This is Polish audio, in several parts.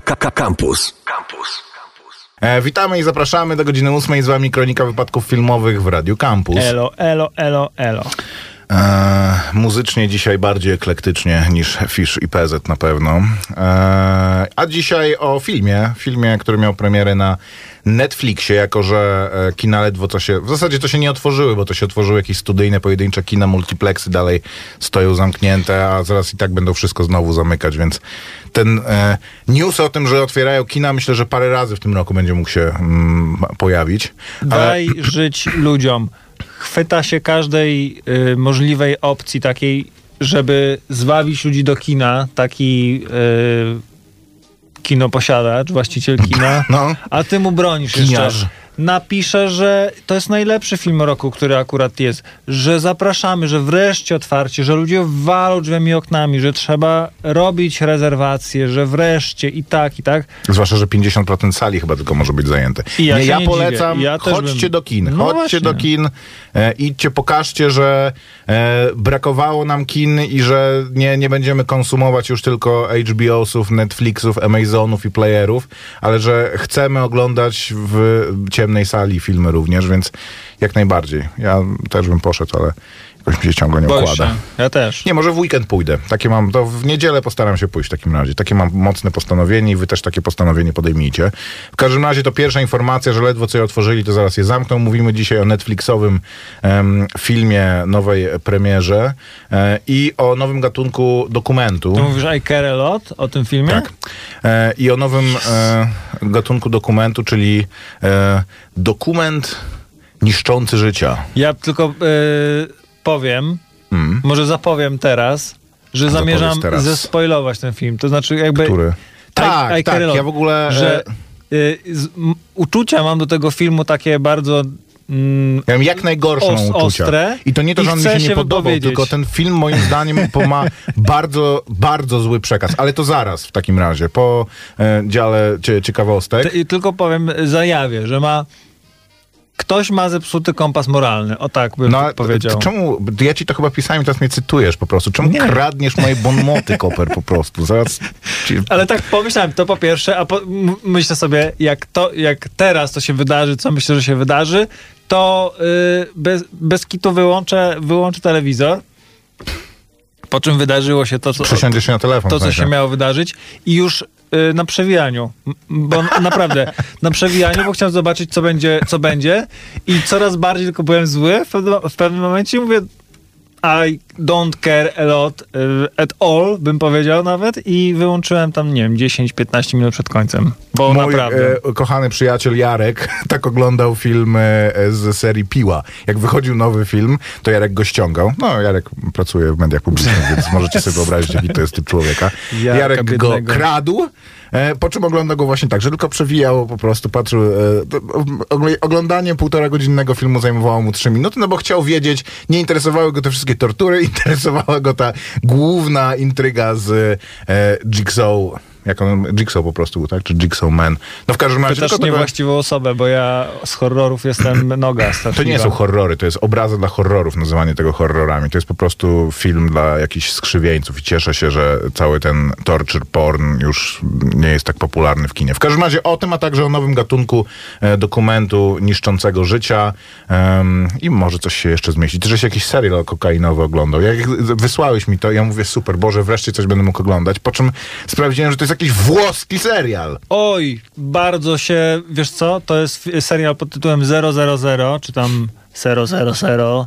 Campus. Campus. E, witamy i zapraszamy do godziny ósmej. Z wami Kronika Wypadków Filmowych w Radiu Campus. Elo, elo, elo, elo. E, muzycznie dzisiaj bardziej eklektycznie niż Fish i PZ na pewno. E, a dzisiaj o filmie, filmie, który miał premierę na Netflixie, jako że e, kina ledwo co się... W zasadzie to się nie otworzyły, bo to się otworzyły jakieś studyjne, pojedyncze kina, multiplexy dalej stoją zamknięte, a zaraz i tak będą wszystko znowu zamykać, więc ten e, news o tym, że otwierają kina, myślę, że parę razy w tym roku będzie mógł się mm, pojawić. Ale- Daj żyć ludziom. Chwyta się każdej y, możliwej opcji takiej, żeby zwabić ludzi do kina, taki y, kinoposiadacz, właściciel kina, No. a ty mu bronisz Kiniarz. jeszcze. Napisze, że to jest najlepszy film roku, który akurat jest, że zapraszamy, że wreszcie otwarcie, że ludzie walą drzwiami i oknami, że trzeba robić rezerwacje, że wreszcie i tak, i tak. Zwłaszcza, że 50% sali chyba tylko może być zajęte. I ja nie, ja nie polecam, dziwię. Ja chodźcie bym- do kin, No chodźcie właśnie. do kin, e, idźcie, pokażcie, że e, brakowało nam kin i że nie, nie będziemy konsumować już tylko HBO-sów, Netflixów, Amazonów i playerów, ale że chcemy oglądać w ciemnej sali filmy również, więc jak najbardziej. Ja też bym poszedł, ale jakoś się ciągle nie układa. się. Ja też. Nie, może w weekend pójdę. Takie mam, to w niedzielę postaram się pójść w takim razie. Takie mam mocne postanowienie i wy też takie postanowienie podejmijcie. W każdym razie to pierwsza informacja, że ledwo co je otworzyli, to zaraz je zamkną. Mówimy dzisiaj o Netflixowym em, filmie, nowej premierze e, i o nowym gatunku dokumentu. Ty mówisz I care a lot o tym filmie? Tak. E, I o nowym e, gatunku dokumentu, czyli e, dokument niszczący życia. Ja tylko e, powiem, Mm. może zapowiem teraz, że zamierzam teraz. zespoilować ten film. To znaczy jakby... Który? Tak, I a tak, ja w ogóle... Że e, y, z, m, uczucia mam do tego filmu takie bardzo... Mm, Ja mam jak najgorszą Os- uczucia. ostre I to nie to, i że on mi chcę się nie się podobał, tylko ten film moim zdaniem ma bardzo, bardzo zły przekaz. Ale to zaraz w takim razie, po e, dziale cie, ciekawostek. t- i tylko powiem, zajawię, że ma... Ktoś ma zepsuty kompas moralny. O tak bym No, powiedział. to czemu, ja ci to chyba pisałem, teraz mnie cytujesz po prostu. Czemu Nie. kradniesz moje bonmoty, Koper, po prostu? Zaraz ci... Ale tak pomyślałem, to po pierwsze, a po, myślę sobie, jak, to, jak teraz to się wydarzy, co myślę, że się wydarzy, to y, bez, bez kitu wyłączę, wyłączę telewizor, po czym wydarzyło się to, co, się na telefon. to, co się miało wydarzyć i już y, na przewijaniu, bo naprawdę, na przewijaniu, bo chciałem zobaczyć, co będzie, co będzie. I coraz bardziej tylko byłem zły w pewnym, w pewnym momencie mówię, I don't care a lot y, at all, bym powiedział nawet i wyłączyłem tam, nie wiem, 10-15 minut przed końcem, bo Mój naprawdę... e, kochany przyjaciel Jarek tak oglądał film e, z serii Piła. Jak wychodził nowy film, to Jarek go ściągał. No, Jarek pracuje w mediach publicznych, więc możecie sobie wyobrazić, jaki to jest typ człowieka. Jarek go kradł, e, po czym oglądał go właśnie tak, że tylko przewijał po prostu, patrzył. E, oglądanie półtora godzinnego filmu zajmowało mu trzy minuty, no bo chciał wiedzieć, nie interesowały go te wszystkie tortury, interesowała go ta główna intryga z e, Jigsaw. Jak on, Jigsaw po prostu, tak? Czy Jigsaw Man. No w każdym razie... Pytasz tylko tego- niewłaściwą osobę, bo ja z horrorów jestem noga to straszliwa. nie są horrory, to jest obrazy dla horrorów, nazywanie tego horrorami. To jest po prostu film dla jakichś skrzywieńców i cieszę się, że cały ten torture porn już nie jest tak popularny w kinie. W każdym razie o tym, a także o nowym gatunku e, dokumentu niszczącego życia i może coś się jeszcze zmieści. Ty, żeś jakiś serial kokainowy oglądał. Jak wysłałeś mi to, ja mówię super, Boże, wreszcie coś będę mógł oglądać, po czym sprawdziłem, że to jest jakiś włoski serial. Oj, bardzo się, wiesz co, to jest serial pod tytułem 000, czy tam 000.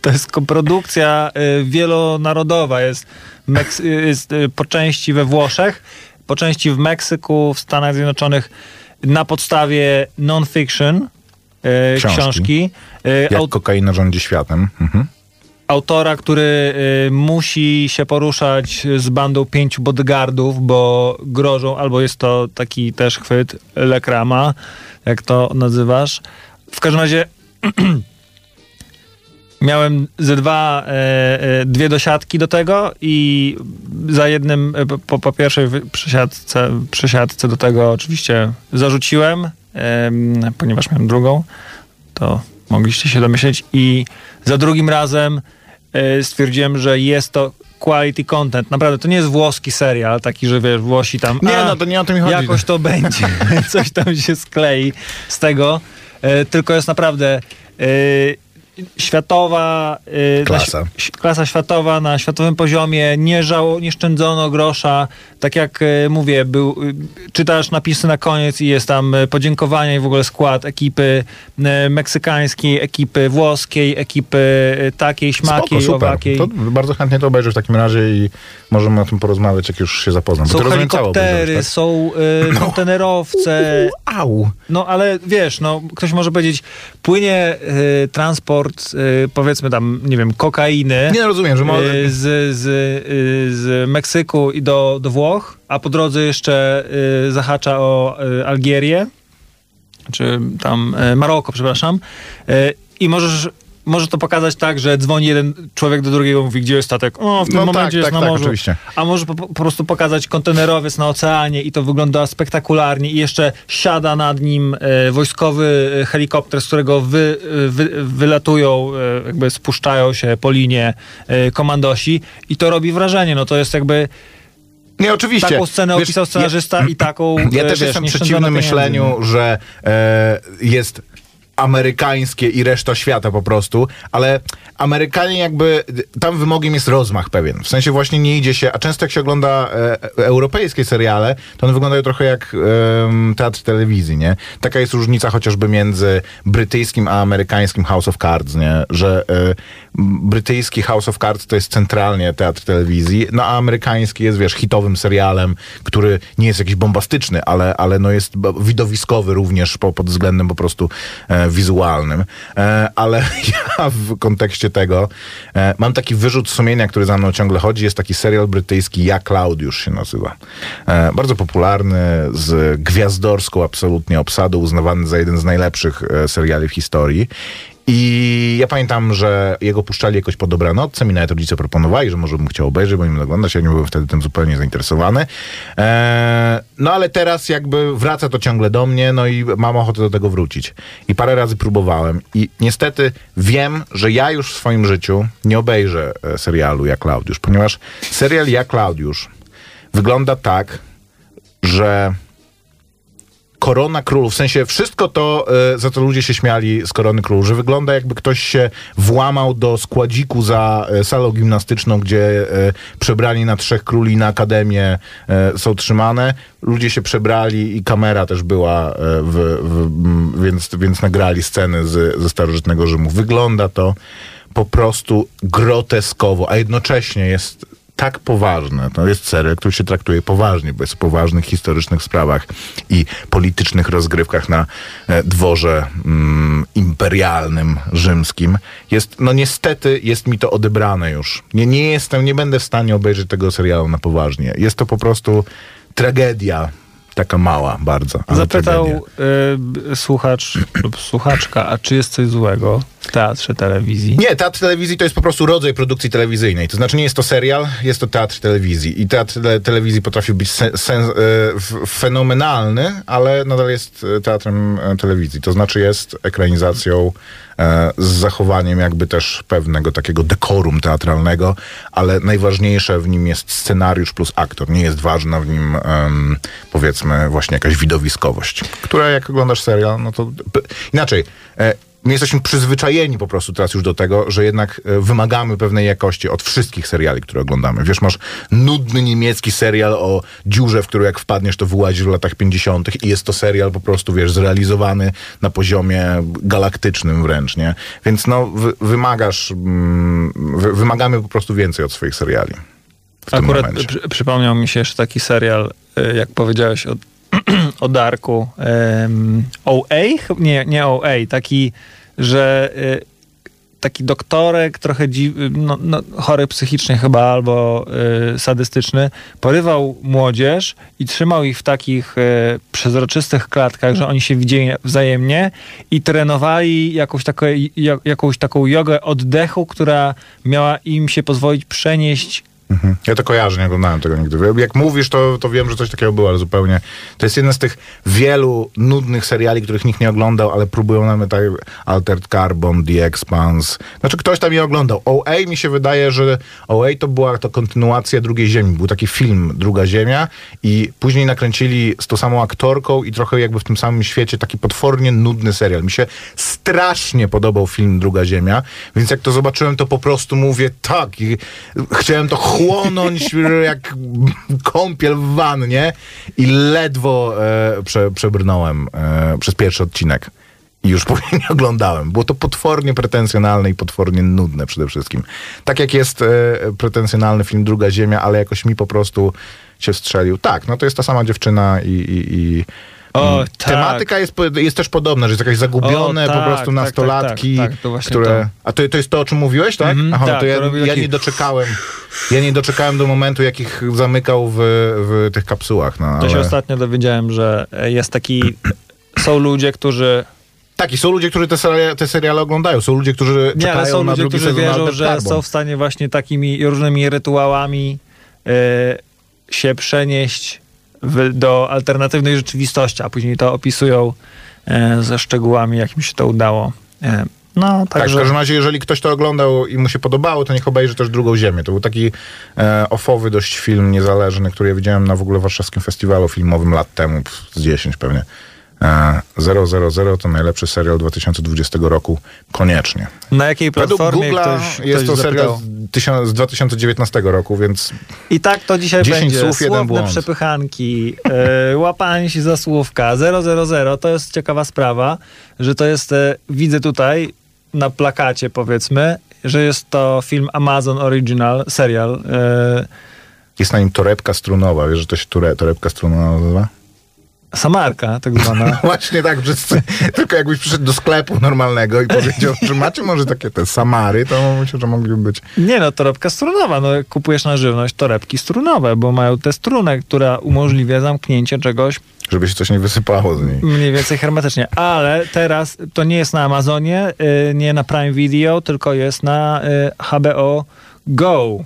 To jest koprodukcja y, wielonarodowa, jest, y, jest y, po części we Włoszech, po części w Meksyku, w Stanach Zjednoczonych na podstawie non-fiction y, Książki. książki. Y, Jak aut- kokaina rządzi światem. Mhm. Autora, który y, musi się poruszać z bandą pięciu bodyguardów, bo grożą, albo jest to taki też chwyt lekrama, jak to nazywasz. W każdym razie miałem ze dwa, e, e, dwie dosiadki do tego i za jednym, e, po, po pierwszej przesiadce, przesiadce do tego oczywiście zarzuciłem, em, ponieważ miałem drugą, to mogliście się domyśleć i za drugim razem e, stwierdziłem, że jest to quality content. Naprawdę, to nie jest włoski serial, taki, że wiesz, Włosi tam... Nie, a, no to nie o tym chodzi. Jakoś to będzie. Coś tam się sklei z tego. E, tylko jest naprawdę... E, światowa y, Klasa. Na, klasa światowa na światowym poziomie, nie, żało, nie szczędzono grosza. Tak jak y, mówię, był, y, czytasz napisy na koniec i jest tam podziękowania i w ogóle skład ekipy meksykańskiej, ekipy włoskiej, ekipy takiej, śmakiej, Spoko, owakiej. To bardzo chętnie to obejrzę w takim razie i możemy o tym porozmawiać, jak już się zapoznam. Są helikoptery, obejrzałeś, są y, kontenerowce. tak? Au! No ale wiesz, no ktoś może powiedzieć, płynie transport, y, powiedzmy tam, nie wiem, kokainy. Nie rozumiem, że może... y, z, z, y, z Meksyku i do, do Włoch, a po drodze jeszcze zahacza o Algierię, czy tam Maroko, przepraszam. I możesz. Może to pokazać tak, że dzwoni jeden człowiek do drugiego, mówi, gdzie jest statek? O, w tym No momencie tak, jest tak, na tak, morzu. oczywiście. A może po, po prostu pokazać kontenerowiec na oceanie i to wygląda spektakularnie i jeszcze siada nad nim e, wojskowy e, helikopter, z którego wy, e, wy, wylatują, e, jakby spuszczają się po linie e, komandosi i to robi wrażenie. No to jest jakby Nie, oczywiście. taką scenę Wiesz, opisał scenarzysta i taką Ja e, też wiesz, jestem przeciwny myśleniu, że e, jest amerykańskie i reszta świata po prostu, ale Amerykanie jakby, tam wymogiem jest rozmach pewien. W sensie właśnie nie idzie się, a często jak się ogląda e, europejskie seriale, to one wyglądają trochę jak em, teatr telewizji, nie? Taka jest różnica chociażby między brytyjskim a amerykańskim House of Cards, nie? Że e, brytyjski House of Cards to jest centralnie teatr telewizji, no a amerykański jest, wiesz, hitowym serialem, który nie jest jakiś bombastyczny, ale, ale no jest widowiskowy również po, pod względem po prostu e, wizualnym. E, ale ja w kontekście tego e, mam taki wyrzut sumienia, który za mną ciągle chodzi. Jest taki serial brytyjski Ja Claudiusz się nazywa. E, bardzo popularny, z gwiazdorską absolutnie obsadą, uznawany za jeden z najlepszych seriali w historii. I ja pamiętam, że jego puszczali jakoś po dobranocce, mi nawet rodzice proponowali, że może bym chciał obejrzeć, bo nie oglądać, ja nie byłem wtedy tym zupełnie zainteresowany. Eee, no ale teraz jakby wraca to ciągle do mnie, no i mam ochotę do tego wrócić. I parę razy próbowałem i niestety wiem, że ja już w swoim życiu nie obejrzę e, serialu Jak Klaudiusz, ponieważ serial Jak Klaudiusz wygląda tak, że Korona Królów, w sensie wszystko to, e, za co ludzie się śmiali z Korony Królów, że wygląda jakby ktoś się włamał do składziku za e, salą gimnastyczną, gdzie e, przebrani na trzech króli na akademię są trzymane. Ludzie się przebrali i kamera też była, w, w, więc, więc nagrali sceny z, ze starożytnego Rzymu. Wygląda to po prostu groteskowo, a jednocześnie jest tak poważne. To jest serial, który się traktuje poważnie, bo jest o poważnych historycznych sprawach i politycznych rozgrywkach na e, dworze mm, imperialnym rzymskim. Jest, no niestety jest mi to odebrane już. Nie, nie jestem, nie będę w stanie obejrzeć tego serialu na poważnie. Jest to po prostu tragedia. Taka mała bardzo, Zapytał y, słuchacz lub słuchaczka, a czy jest coś złego w teatrze telewizji? Nie, teatr telewizji to jest po prostu rodzaj produkcji telewizyjnej. To znaczy nie jest to serial, jest to teatr telewizji. I teatr te- telewizji potrafi być sen, sen, f- fenomenalny, ale nadal jest e, teatrem e, telewizji. To znaczy jest ekranizacją z zachowaniem jakby też pewnego takiego dekorum teatralnego, ale najważniejsze w nim jest scenariusz plus aktor. Nie jest ważna w nim em, powiedzmy właśnie jakaś widowiskowość, która jak oglądasz serial, no to inaczej. E, My jesteśmy przyzwyczajeni po prostu teraz już do tego, że jednak e, wymagamy pewnej jakości od wszystkich seriali, które oglądamy. Wiesz, masz nudny niemiecki serial o dziurze, w którą jak wpadniesz, to wyłazisz w latach 50. i jest to serial po prostu, wiesz, zrealizowany na poziomie galaktycznym wręcz, nie? Więc no, wy, wymagasz, mm, wy, wymagamy po prostu więcej od swoich seriali. Akurat przy, przypomniał mi się jeszcze taki serial, y, jak powiedziałeś o, o Darku. Um, OA? Nie, nie OA. Taki, że y, taki doktorek, trochę dziw, no, no, chory psychicznie chyba, albo y, sadystyczny, porywał młodzież i trzymał ich w takich y, przezroczystych klatkach, że oni się widzieli wzajemnie i trenowali jakąś, taką, jakąś taką jogę oddechu, która miała im się pozwolić przenieść Mhm. Ja to kojarzę, nie oglądałem tego nigdy. Jak mówisz, to, to wiem, że coś takiego było, ale zupełnie... To jest jeden z tych wielu nudnych seriali, których nikt nie oglądał, ale próbują nam tak Altered Carbon, The Expanse. Znaczy ktoś tam je oglądał. OA mi się wydaje, że OA to była to kontynuacja Drugiej Ziemi. Był taki film Druga Ziemia i później nakręcili z tą samą aktorką i trochę jakby w tym samym świecie taki potwornie nudny serial. Mi się strasznie podobał film Druga Ziemia, więc jak to zobaczyłem, to po prostu mówię tak. I chciałem to chłonąć jak kąpiel w wannie i ledwo e, prze, przebrnąłem e, przez pierwszy odcinek. I już później nie oglądałem. Było to potwornie pretensjonalne i potwornie nudne przede wszystkim. Tak jak jest e, pretensjonalny film Druga Ziemia, ale jakoś mi po prostu się strzelił. Tak, no to jest ta sama dziewczyna i, i, i O, mm, tak. Tematyka jest, po- jest też podobna, że jest jakieś zagubione O, po tak, prostu tak, nastolatki, tak, tak, tak, to które... A to, to jest to, o czym mówiłeś, tak? Mhm, Aha, no tak, to ja, to ja taki- nie doczekałem. Ja nie doczekałem do momentu, jak ich zamykał w, w tych kapsułach. No, To się ale... ostatnio dowiedziałem, że jest taki... Są ludzie, którzy... Tak, i są ludzie, którzy te seriale, te seriale oglądają. Są ludzie, którzy Nie, czekają ale są na ludzie, drugi którzy sezon wierzą, że Carbon. są w stanie właśnie takimi różnymi rytuałami e, się przenieść w, do alternatywnej rzeczywistości, a później to opisują e, ze szczegółami, jak mi się to udało. E, no, Tak, w także... każdym razie, jeżeli ktoś to oglądał i mu się podobało, to niech obejrzy też Drugą Ziemię. To był taki e, ofowy dość film niezależny, który ja widziałem na w ogóle warszawskim festiwalu filmowym lat temu, z 10 pewnie. E, 000 to najlepszy serial 2020 roku. Koniecznie. na jakiej Według platformie Google'a ktoś, jest ktoś to serial z, tysiąc- z 2019 roku, więc I tak to dzisiaj 10 będzie. słów, jeden Słowne błąd. przepychanki, e, łapanie się za słówka, 000, to jest ciekawa sprawa, że to jest, e, widzę tutaj na plakacie powiedzmy, że jest to film Amazon Original, serial. E, jest na nim torebka strunowa. Wiesz, że to się ture, torebka strunowa nazywa? Samarka, tak zwana. Właśnie tak, wszyscy, tylko jakbyś przyszedł do sklepu normalnego i powiedział, że macie może takie te Samary, to myślę, że mogliby być. Nie no, torebka strunowa. No, kupujesz na żywność torebki strunowe, bo mają tę strunę, która umożliwia zamknięcie czegoś Żeby się coś nie wysypało z niej. Mniej więcej hermetycznie. Ale teraz to nie jest na Amazonie, y, nie na Prime Video, tylko jest na y, HBO Go.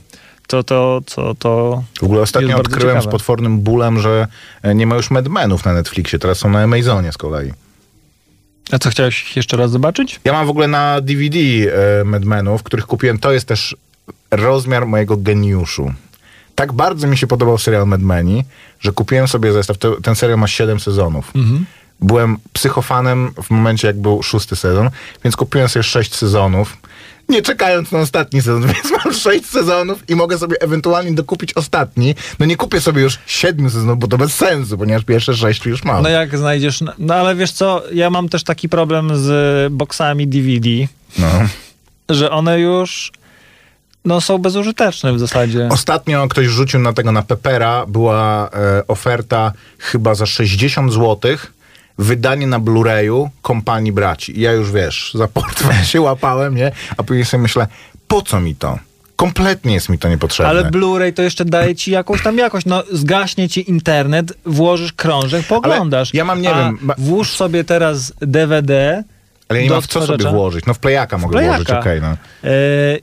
To, to, co to. W ogóle ostatnio odkryłem ciekawe. z potwornym bólem, że e, nie ma już Medmenów na Netflixie, teraz są na Amazonie z kolei. A co chciałeś jeszcze raz zobaczyć? Ja mam w ogóle na DVD e, Medmenów, których kupiłem, to jest też rozmiar mojego geniuszu. Tak bardzo mi się podobał serial Medmeni, że kupiłem sobie zestaw. To, ten serial ma 7 sezonów. Byłem psychofanem w momencie, jak był szósty sezon, więc kupiłem sobie 6 sezonów. Nie czekając na ostatni sezon, więc mam 6 sezonów i mogę sobie ewentualnie dokupić ostatni. No nie kupię sobie już 7 sezonów, bo to bez sensu, ponieważ pierwsze 6 już mam. No jak znajdziesz. No ale wiesz co, ja mam też taki problem z boksami DVD, No. że one już no, są bezużyteczne w zasadzie. Ostatnio ktoś rzucił na tego na Pepera, była e, oferta chyba za 60 zł, wydanie na Blu-rayu kompanii braci. I ja już wiesz, za portfel się łapałem, nie? A później sobie myślę, po co mi to? Kompletnie jest mi to niepotrzebne. Ale Blu-ray to jeszcze daje ci jakąś tam jakość. No, zgaśnie ci internet, włożysz krążek, poglądasz. ja mam, nie A wiem, Włóż sobie teraz DVD. Ale nie do mam w co sobie włożyć. No w plejaka mogę plejaka. włożyć, okej, no. e,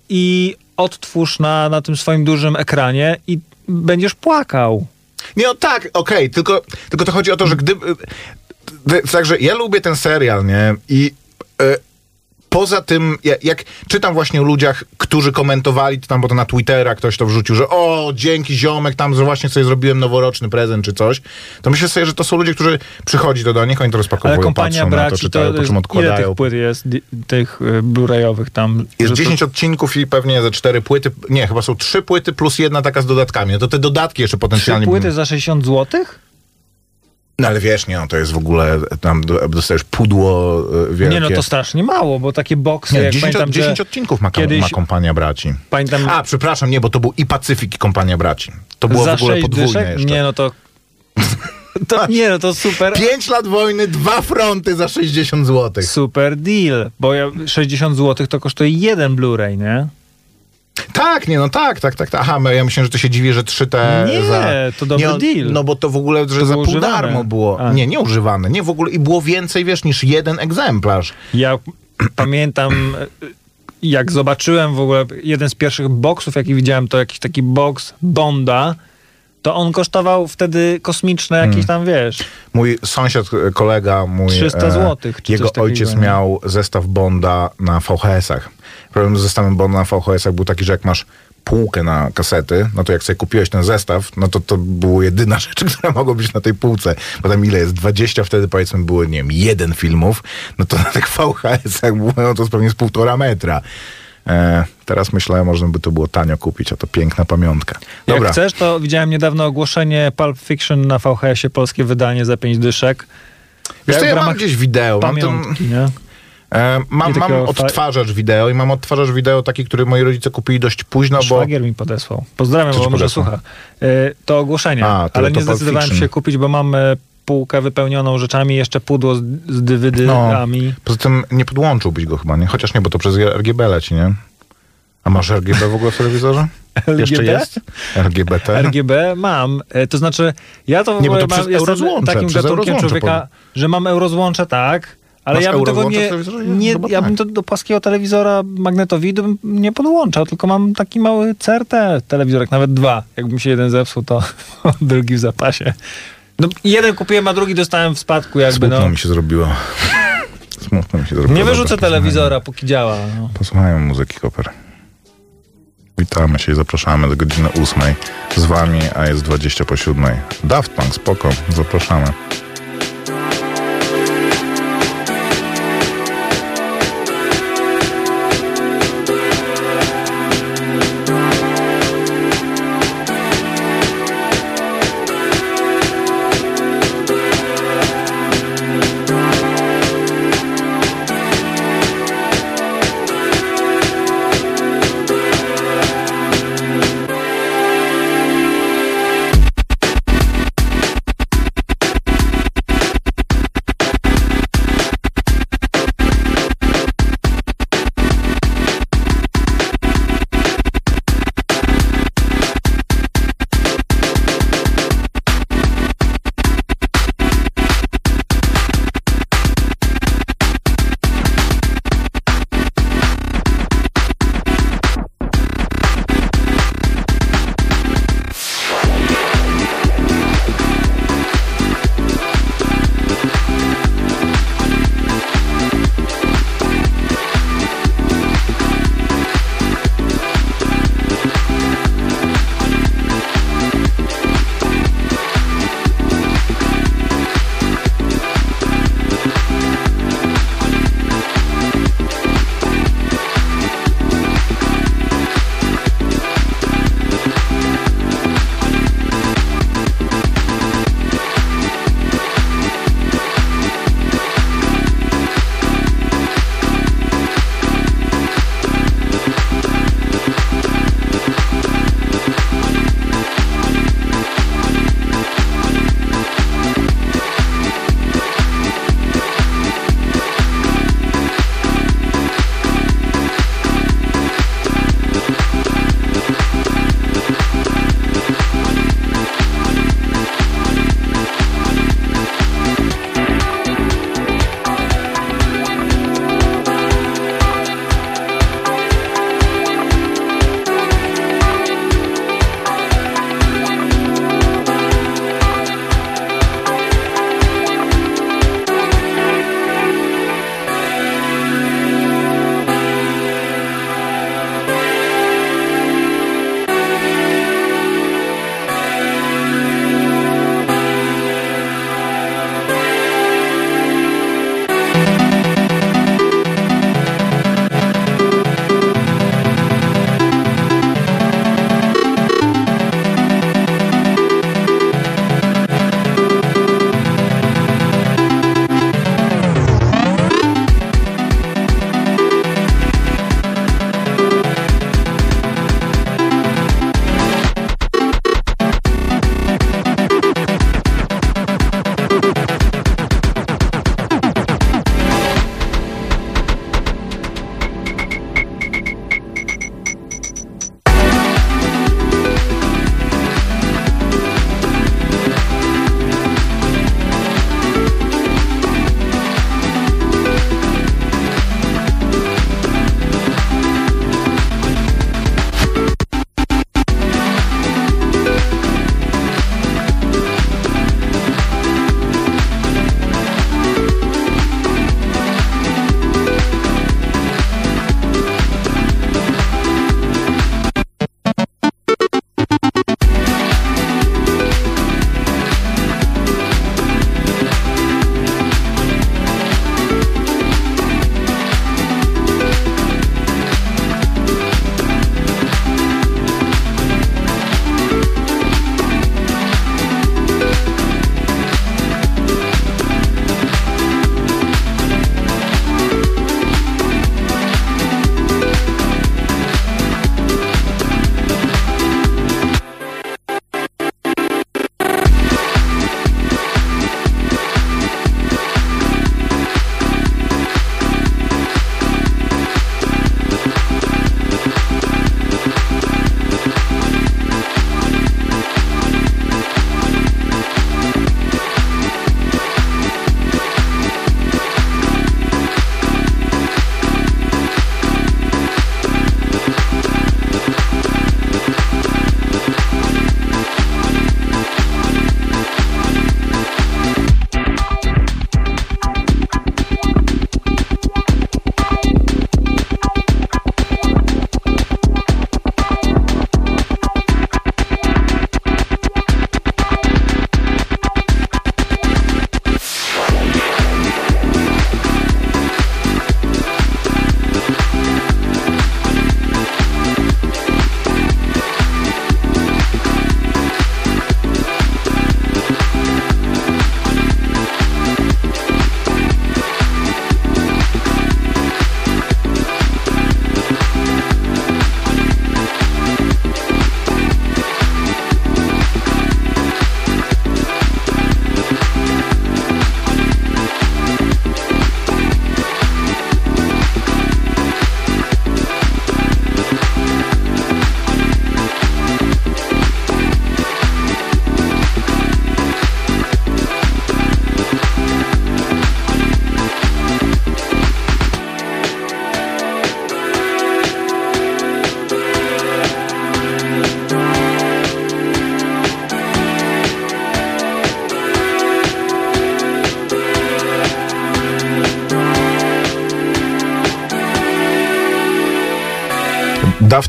I odtwórz na, na tym swoim dużym ekranie i będziesz płakał. Nie, no tak, okej, tylko, tylko to chodzi o to, że gdyby... Także ja lubię ten serial, nie? I e, poza tym, jak, jak czytam właśnie o ludziach, którzy komentowali to tam, bo to na Twittera ktoś to wrzucił, że o, dzięki ziomek, tam że właśnie sobie zrobiłem noworoczny prezent czy coś, to myślę sobie, że to są ludzie, którzy przychodzi to do nich, oni to Ale rozpakowują, kompania patrzą na to, braci, czytają, po jest, czym ile odkładają. tych płyt jest, tych y, Blu-rayowych tam? Jest że to- 10 odcinków i pewnie ze cztery płyty, nie, chyba są trzy płyty plus jedna taka z dodatkami. No to te dodatki jeszcze potencjalnie... płyty za 60 złotych? No ale wiesz, nie, no, to jest w ogóle, tam do- dostajesz pudło y, wielkie. Nie, no to strasznie mało, bo takie boksy, Nie, jak 10, pamiętam, 10 że odcinków ma, kiedyś- ma kompania braci. pamiętam, A, przepraszam, nie, bo to był i Pacyfik i kompania braci. To było za w ogóle 6 podwójne dyszek? jeszcze. Nie, no to... to nie, no to super... Pięć lat wojny, dwa fronty za 60 zł. Super deal, bo ja, 60 zł to kosztuje jeden Blu-ray, nie? Tak, nie, no tak, tak, tak. tak. Aha, ja myślałem, że to się dziwi, że trzy te Nie, za... to dobry no, deal. No bo to w ogóle, że To za pół używane. darmo było. A. Nie, nie używane. Nie, w ogóle i było więcej, wiesz, niż jeden egzemplarz. Ja pamiętam, e, jak zobaczyłem w ogóle jeden z pierwszych boksów, jaki widziałem, to jakiś taki boks Bonda, to on kosztował wtedy kosmiczne jakieś Hmm. tam, wiesz, Mój sąsiad, e, kolega, mój... 300 złotych, czy Jego ojciec nie? miał zestaw Bonda na VHS-ach. Problem z zestawem Bonda na VHS-ach był taki, że jak masz półkę na kasety, no to jak sobie kupiłeś ten zestaw, no to to było jedyna rzecz, która mogła być na tej półce. Bo tam ile jest? 20 wtedy powiedzmy było, nie wiem, jeden filmów, no to na tych VHS-ach było no to pewnie z półtora metra. E, teraz myślę, można by to było tanio kupić, a to piękna pamiątka. Dobra. Jak chcesz, to widziałem niedawno ogłoszenie Pulp Fiction na VHS-ie, polskie wydanie za 5 dyszek. Wiesz co, Jak ja mam gdzieś wideo. Mam, ten, Pamiątki, nie? E, mam, mam odtwarzacz wideo i mam odtwarzacz wideo taki, który moi rodzice kupili dość późno, bo... Szwagier mi podesłał. Pozdrawiam, bo może słucha. Y, To ogłoszenie, A, to- ale to nie zdecydowałem się kupić, bo mam e, półkę wypełnioną rzeczami, jeszcze pudło z, z dywydami. Poza tym nie podłączyłbyś go chyba, nie? Chociaż nie, bo to przez RGB leci, nie? A masz RGB w ogóle w telewizorze? Jeszcze LGB? jest? RGBT? RGB mam, e, to znaczy ja to w Nie, bo ogóle mam, jestem takim gatunkiem człowieka, że mam eurozłącze, tak, ale Masz ja bym tego nie, nie Chyba ja tak. bym to do płaskiego telewizora magnetowidu nie podłączał, tylko mam taki mały CRT telewizorek, nawet dwa. Jakby mi się jeden zepsuł, to drugi w zapasie. No jeden kupiłem, a drugi dostałem w spadku jakby, Smutno no. mi się zrobiło. Smutno mi się zrobiło. Nie Dobra, wyrzucę posłuchajmy. telewizora, póki działa. No. Posłuchajmy muzyki Koper. Witamy się i zapraszamy do godziny 8 z wami, a jest 20 po 7. Daft Punk, spoko, zapraszamy.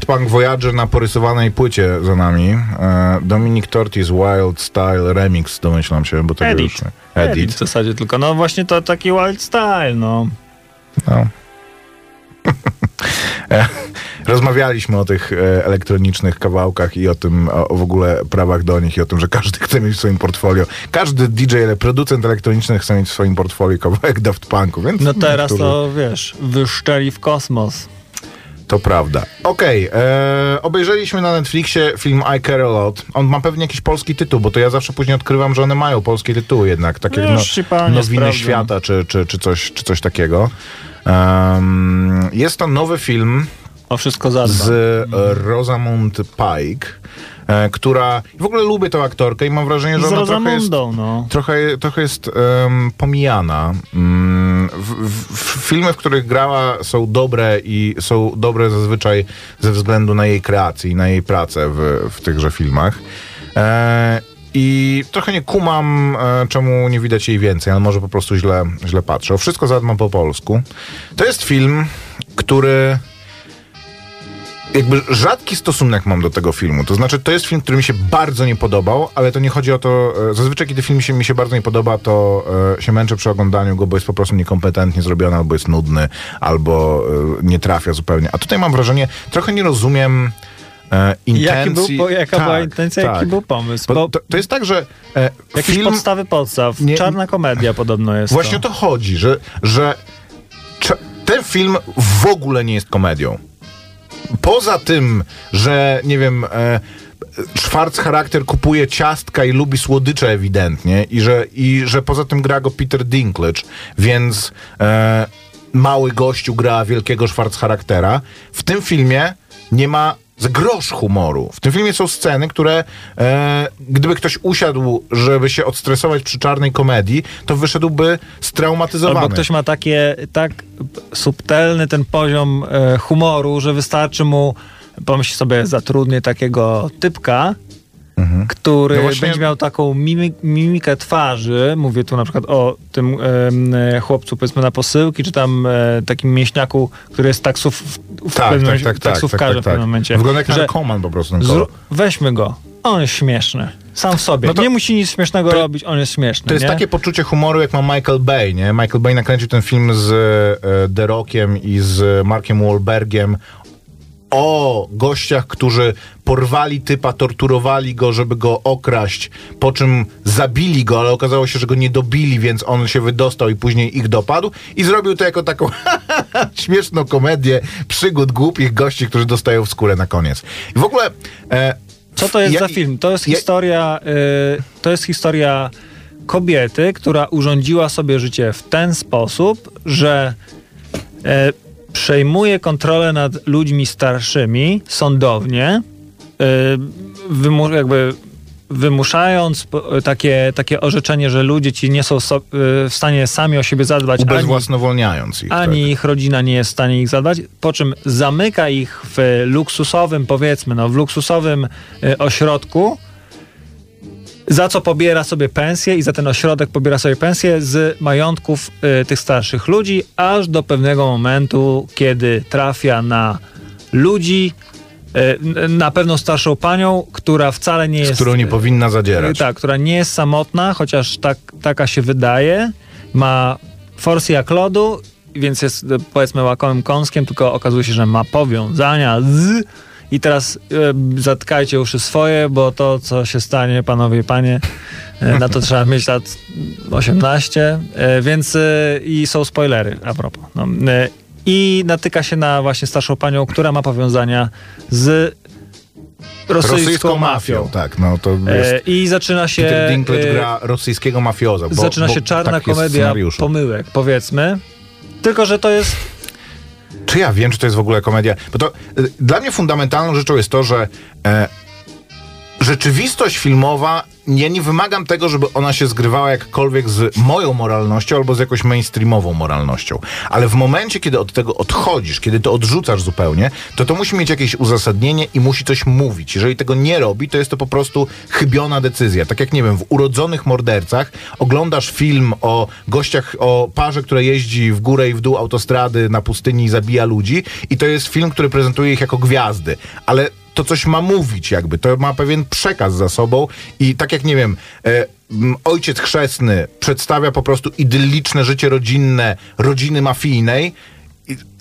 Punk Voyager na porysowanej płycie za nami. E, Dominic Tortis Wild Style Remix, domyślam się, bo tego Edit. już. Edit Edit. w zasadzie tylko. No właśnie to taki wild style, no. No. E, Rozmawialiśmy o tych e, elektronicznych kawałkach i o tym, o, w ogóle prawach do nich i o tym, że każdy chce mieć w swoim portfolio. Każdy DJ, producent elektroniczny chce mieć w swoim portfolio kawałek Daft Punku, więc No teraz niektórzy- to, wiesz, wyszczeli w kosmos. To prawda. Okej, e, obejrzeliśmy na Netflixie film I Care A Lot. On ma pewnie jakiś polski tytuł, bo to ja zawsze później odkrywam, że one mają polskie tytuły jednak, takie No no, nowiny sprawdzam. świata czy, czy, czy, coś, czy coś takiego. Em, jest to nowy film O wszystko zadba. z e, Rosamund Pike, e, która... W ogóle lubię tą aktorkę i mam wrażenie, że Z ona trochę jest no. trochę, trochę jest em, pomijana. Mm, w, w, filmy, w których grała są dobre i są dobre zazwyczaj ze względu na jej kreację i na jej pracę w, w tychże filmach. E, I trochę nie kumam, e, czemu nie widać jej więcej, ale może po prostu źle, źle patrzę. O wszystko zadbam po polsku. To jest film, który jakby rzadki stosunek mam do tego filmu. To znaczy, to jest film, który mi się bardzo nie podobał, ale to nie chodzi o to. e, Zazwyczaj, kiedy film się, mi się bardzo nie podoba, to e, się męczę przy oglądaniu go, bo jest po prostu niekompetentnie zrobiony, albo jest nudny, albo e, nie trafia zupełnie. A tutaj mam wrażenie, trochę nie rozumiem. E, był, intencji. po- jaka była Tak, intencja, tak. jaki był pomysł? Bo to, to jest tak, że e, jakieś film... podstawy podstaw. Nie- Czarna komedia podobno jest Właśnie o to. to chodzi, że, że ten film w ogóle nie jest komedią. Poza tym, że nie wiem, e, Schwarz charakter kupuje ciastka i lubi słodycze ewidentnie i że, i że poza tym gra go Peter Dinklage, więc e, mały gościu gra wielkiego Schwarz charaktera. W tym filmie nie ma z grosz humoru. W tym filmie są sceny, które e, gdyby ktoś usiadł, żeby się odstresować przy czarnej komedii, to wyszedłby straumatyzowany. Albo ktoś ma takie, tak subtelny ten poziom e, humoru, że wystarczy mu, pomyśl sobie, zatrudnię takiego typka, który No właśnie- będzie miał taką mimi, mimikę twarzy. Mówię tu na przykład o tym e, chłopcu, powiedzmy, na posyłki, czy tam e, takim mięśniaku, który jest taksów, w Tak, pewnym tak, momencie- tak, tak, taksówkarzem tak, w pewnym tak. momencie. Wygląda jak narkoman po prostu. weźmy go. On jest śmieszny. Sam w sobie. No to- nie musi nic śmiesznego to- robić, on jest śmieszny. To jest nie? takie poczucie humoru, jak ma Michael Bay, nie? Michael Bay nakręcił ten film z e, The Rockiem i z Markiem Wahlbergiem o gościach, którzy porwali typa, torturowali go, żeby go okraść, po czym zabili go, ale okazało się, że go nie dobili, więc on się wydostał i później ich dopadł i zrobił to jako taką śmieszną komedię przygód głupich gości, którzy dostają w skórę na koniec. I w ogóle... E, Co to jest ja- za film? To jest ja- historia, y, to jest historia kobiety, która urządziła sobie życie w ten sposób, że e, przejmuje kontrolę nad ludźmi starszymi sądownie, y, wymu- jakby wymuszając takie, takie orzeczenie, że ludzie ci nie są so, y, w stanie sami o siebie zadbać, ani, ubezwłasnowolniając ich. ani tak. ich rodzina nie jest w stanie ich zadbać, po czym zamyka ich w luksusowym, powiedzmy, no, w luksusowym y, ośrodku, za co pobiera sobie pensję i za ten ośrodek pobiera sobie pensję z majątków y, tych starszych ludzi, aż do pewnego momentu, kiedy trafia na ludzi, y, na pewną starszą panią, która wcale nie Z jest... którą nie powinna zadzierać. Tak, która nie jest samotna, chociaż tak, taka się wydaje. Ma forsy jak lodu, więc jest powiedzmy łakomym kąskiem, tylko okazuje się, że ma powiązania z... I teraz e, zatkajcie uszy swoje, bo to, co się stanie, panowie i panie, e, na to trzeba mieć lat 18, e, więc e, i są spoilery a propos. No, e, I natyka się na właśnie starszą panią, która ma powiązania z rosyjską, Rosyjską mafią. mafią, tak. No to E, jest... I zaczyna się. Peter Dinklage gra rosyjskiego mafioza. Bo, zaczyna bo się czarna tak komedia pomyłek, powiedzmy. Tylko, że to jest. Czy ja wiem, czy to jest w ogóle komedia? Bo to y, dla mnie fundamentalną rzeczą jest to, że e, rzeczywistość filmowa ja nie wymagam tego, żeby ona się zgrywała jakkolwiek z moją moralnością albo z jakąś mainstreamową moralnością. Ale w momencie, kiedy od tego odchodzisz, kiedy to odrzucasz zupełnie, to to musi mieć jakieś uzasadnienie i musi coś mówić. Jeżeli tego nie robi, to jest to po prostu chybiona decyzja. Tak jak, nie wiem, w Urodzonych Mordercach oglądasz film o gościach, o parze, która jeździ w górę i w dół autostrady na pustyni i zabija ludzi i to jest film, który prezentuje ich jako gwiazdy. Ale to coś ma mówić jakby, to ma pewien przekaz za sobą i tak jak, nie wiem, e, ojciec chrzestny przedstawia po prostu idylliczne życie rodzinne rodziny mafijnej,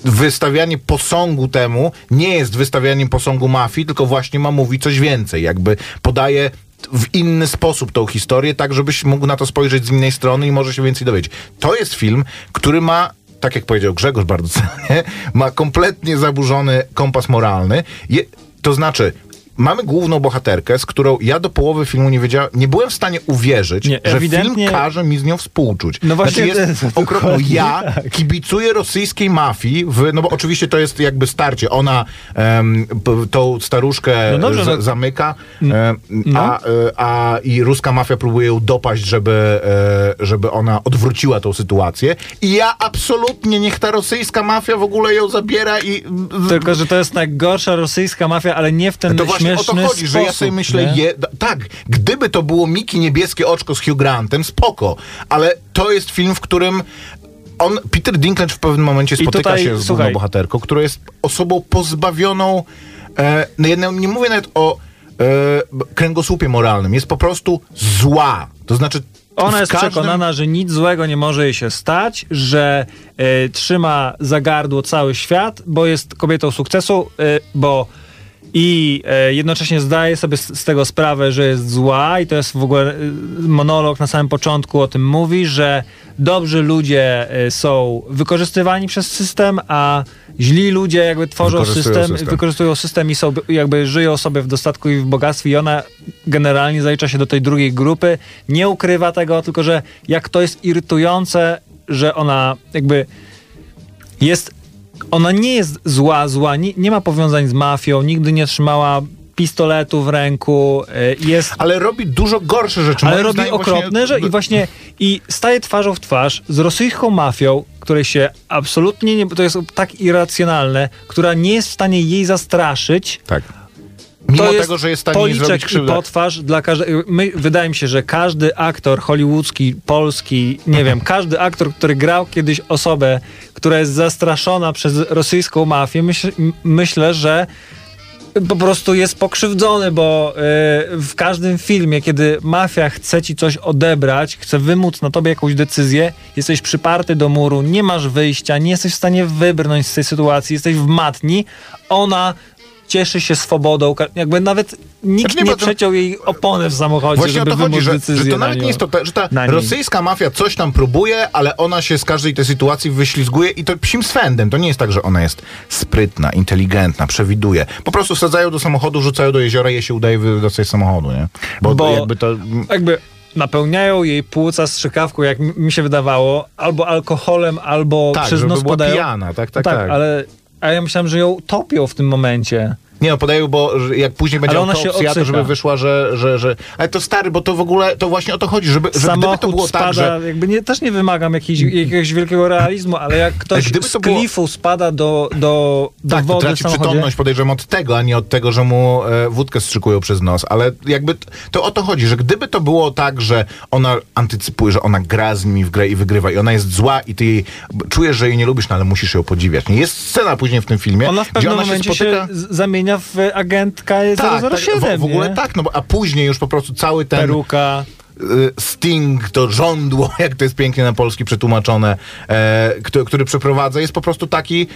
wystawianie posągu temu nie jest wystawianiem posągu mafii, tylko właśnie ma mówić coś więcej, jakby podaje w inny sposób tą historię, tak żebyś mógł na to spojrzeć z innej strony i może się więcej dowiedzieć. To jest film, który ma tak jak powiedział Grzegorz bardzo celnie, ma kompletnie zaburzony kompas moralny. Je, to znaczy, mamy główną bohaterkę, z którą ja do połowy filmu nie wiedziałem, nie byłem w stanie uwierzyć, Nie, że ewidentnie- film każe mi z nią współczuć. No właśnie, znaczy jest okropno. Ja tak. kibicuję rosyjskiej mafii, w, no bo oczywiście to jest jakby starcie. Ona p- tą staruszkę No dobrze, no- zamyka, No. a, e, a i ruska mafia próbuje ją dopaść, żeby, e, żeby ona odwróciła tą sytuację. I ja absolutnie, niech ta rosyjska mafia w ogóle ją zabiera i... Tylko, że to jest najgorsza rosyjska mafia, ale nie w ten To właśnie o to chodzi, sposób. że ja sobie myślę, je, tak, gdyby to było Miki Niebieskie Oczko z Hugh Grantem, spoko, ale to jest film, w którym on, Peter Dinklage w pewnym momencie spotyka tutaj, się z główną bohaterką, która jest osobą pozbawioną, e, no ja nie- mówię nawet o e, kręgosłupie moralnym, jest po prostu zła. To znaczy Ona jest każdym- przekonana, że nic złego nie może jej się stać, że e, trzyma za gardło cały świat, bo jest kobietą sukcesu, e, bo i e, jednocześnie zdaje sobie z, tego sprawę, że jest zła i to jest w ogóle e, monolog na samym początku o tym mówi, że dobrzy ludzie e, są wykorzystywani przez system, a źli ludzie jakby tworzą system, system. wykorzystują system i są, jakby żyją sobie w dostatku i w bogactwie i ona generalnie zalicza się do tej drugiej grupy, nie ukrywa tego, tylko że jak to jest irytujące, że ona jakby jest, ona nie jest zła, zła, nie, nie ma powiązań z mafią, nigdy nie trzymała pistoletu w ręku, y, jest Ale robi dużo gorsze rzeczy. ale robi okropne, właśnie- że i właśnie i staje twarzą w twarz z rosyjską mafią, której się absolutnie nie, to jest tak irracjonalne, która nie jest w stanie jej zastraszyć. Tak. Mimo to jest tego, że jest w stanie jej policzek zrobić i krzywdę. potwarz dla każdego. My, wydaje mi się, że każdy aktor hollywoodzki, polski, nie wiem, każdy aktor, który grał kiedyś osobę, która jest zastraszona przez rosyjską mafię, myśl, myślę, że po prostu jest pokrzywdzony, bo y, w każdym filmie, kiedy mafia chce ci coś odebrać, chce wymóc na tobie jakąś decyzję, jesteś przyparty do muru, nie masz wyjścia, nie jesteś w stanie wybrnąć z tej sytuacji, jesteś w matni, ona cieszy się swobodą, jakby nawet nikt Znaczy nie, nie, bo to- przeciął jej opony w samochodzie, Właśnie o żeby to chodzi, że, że to na nawet nie jest to, że ta rosyjska mafia coś tam próbuje, ale ona się z każdej tej sytuacji wyślizguje i to psim swędem. To nie jest tak, że ona jest sprytna, inteligentna, przewiduje. Po prostu wsadzają do samochodu, rzucają do jeziora i jej się udaje wydostać z samochodu, nie? Bo, Bo- jakby to... jakby napełniają jej płuca strzykawką, jak mi- się wydawało, albo alkoholem, albo Tak, przez żeby nos była podają. pijana, tak, tak, No tak. ale a ja myślałem, że ją topią w tym momencie. Nie no, podają, bo jak później będzie Ale ona się autopsja, to żeby wyszła, że, że, że... Ale to stary, bo to w ogóle, to właśnie o to chodzi, żeby, że gdyby to było spada, tak, że... jakby nie, też nie wymagam jakiejś, jakiegoś wielkiego realizmu, ale jak ktoś gdyby z to było- klifu spada do, do, do Tak, wody traci przytomność, podejrzewam od tego, a nie od tego, że mu e, wódkę strzykują przez nos. Ale jakby to o to chodzi, że gdyby to było tak, że ona antycypuje, że ona gra z nimi w grę i wygrywa i ona jest zła i ty jej czujesz, że jej nie lubisz, no ale musisz ją podziwiać. Nie? Jest scena później w tym filmie, ona w gdzie pewnym ona się momencie spotyka... się z- zamienia w agentkę tak, tak, 007, w, w ogóle nie? tak, no bo, a później już po prostu cały ten Peruka. Y, Sting, to żądło, jak to jest pięknie na polski przetłumaczone, e, który, który przeprowadza, jest po prostu taki,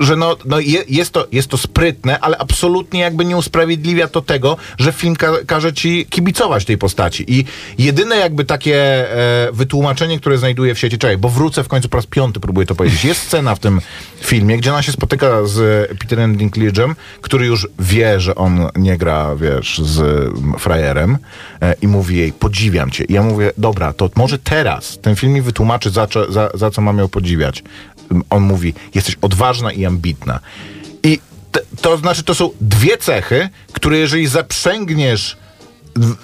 że no, no je, jest, to, jest to sprytne, ale absolutnie jakby nie usprawiedliwia to tego, że film ka każe ci kibicować tej postaci. I jedyne jakby takie e, wytłumaczenie, które znajduję w sieci, czekaj, bo wrócę w końcu po raz piąty, próbuję to powiedzieć. Jest scena w tym filmie, gdzie ona się spotyka z Peterem Dinklage'em, który już wie, że on nie gra, wiesz, z frajerem e, i mówi jej, podziwiam cię. I ja mówię, dobra, to może teraz ten film mi wytłumaczy, za, za, za co mam ją podziwiać. On mówi, jesteś odważna i ambitna. I to znaczy, to są dwie cechy, które jeżeli zaprzęgniesz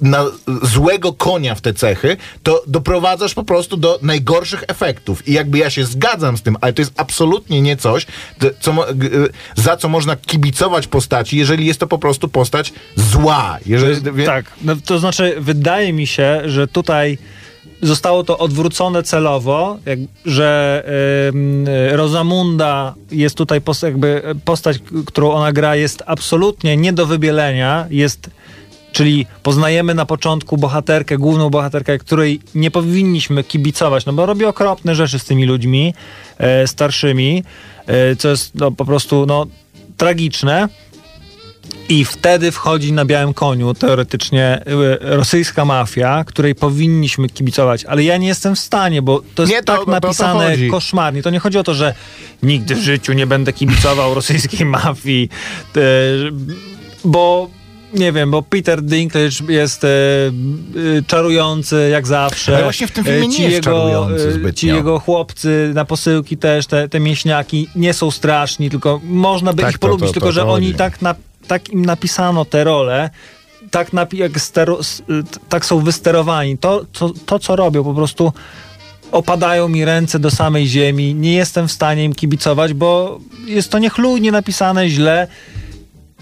na złego konia w te cechy, to doprowadzasz po prostu do najgorszych efektów. I jakby ja się zgadzam z tym, ale to jest absolutnie nie coś, co, za co można kibicować postaci, jeżeli jest to po prostu postać zła. Jeżeli, tak, no, to znaczy wydaje mi się, że tutaj zostało to odwrócone celowo, jak, że y, Rosamunda jest tutaj post, jakby postać, którą ona gra jest absolutnie nie do wybielenia, jest Czyli poznajemy na początku bohaterkę, główną bohaterkę, której nie powinniśmy kibicować, no bo robi okropne rzeczy z tymi ludźmi e, starszymi, e, co jest no, po prostu no, tragiczne. I wtedy wchodzi na białym koniu teoretycznie e, rosyjska mafia, której powinniśmy kibicować, ale ja nie jestem w stanie, bo to jest nie, to, tak napisane to koszmarnie. To nie chodzi o to, że nigdy w życiu nie będę kibicował rosyjskiej mafii, bo nie wiem, bo Peter Dinklage jest e, e, czarujący jak zawsze. Ale właśnie w tym filmie e, ci nie jest jego, czarujący e, zbytnio. Ci jego chłopcy na posyłki też, te, te mięśniaki nie są straszni, tylko można by tak, ich polubić, to, to, tylko że oni tak, na, tak im napisano te role, tak, na, jak stero, tak są wysterowani. To, to, to, co robią, po prostu opadają mi ręce do samej ziemi. Nie jestem w stanie im kibicować, bo jest to niechlujnie napisane źle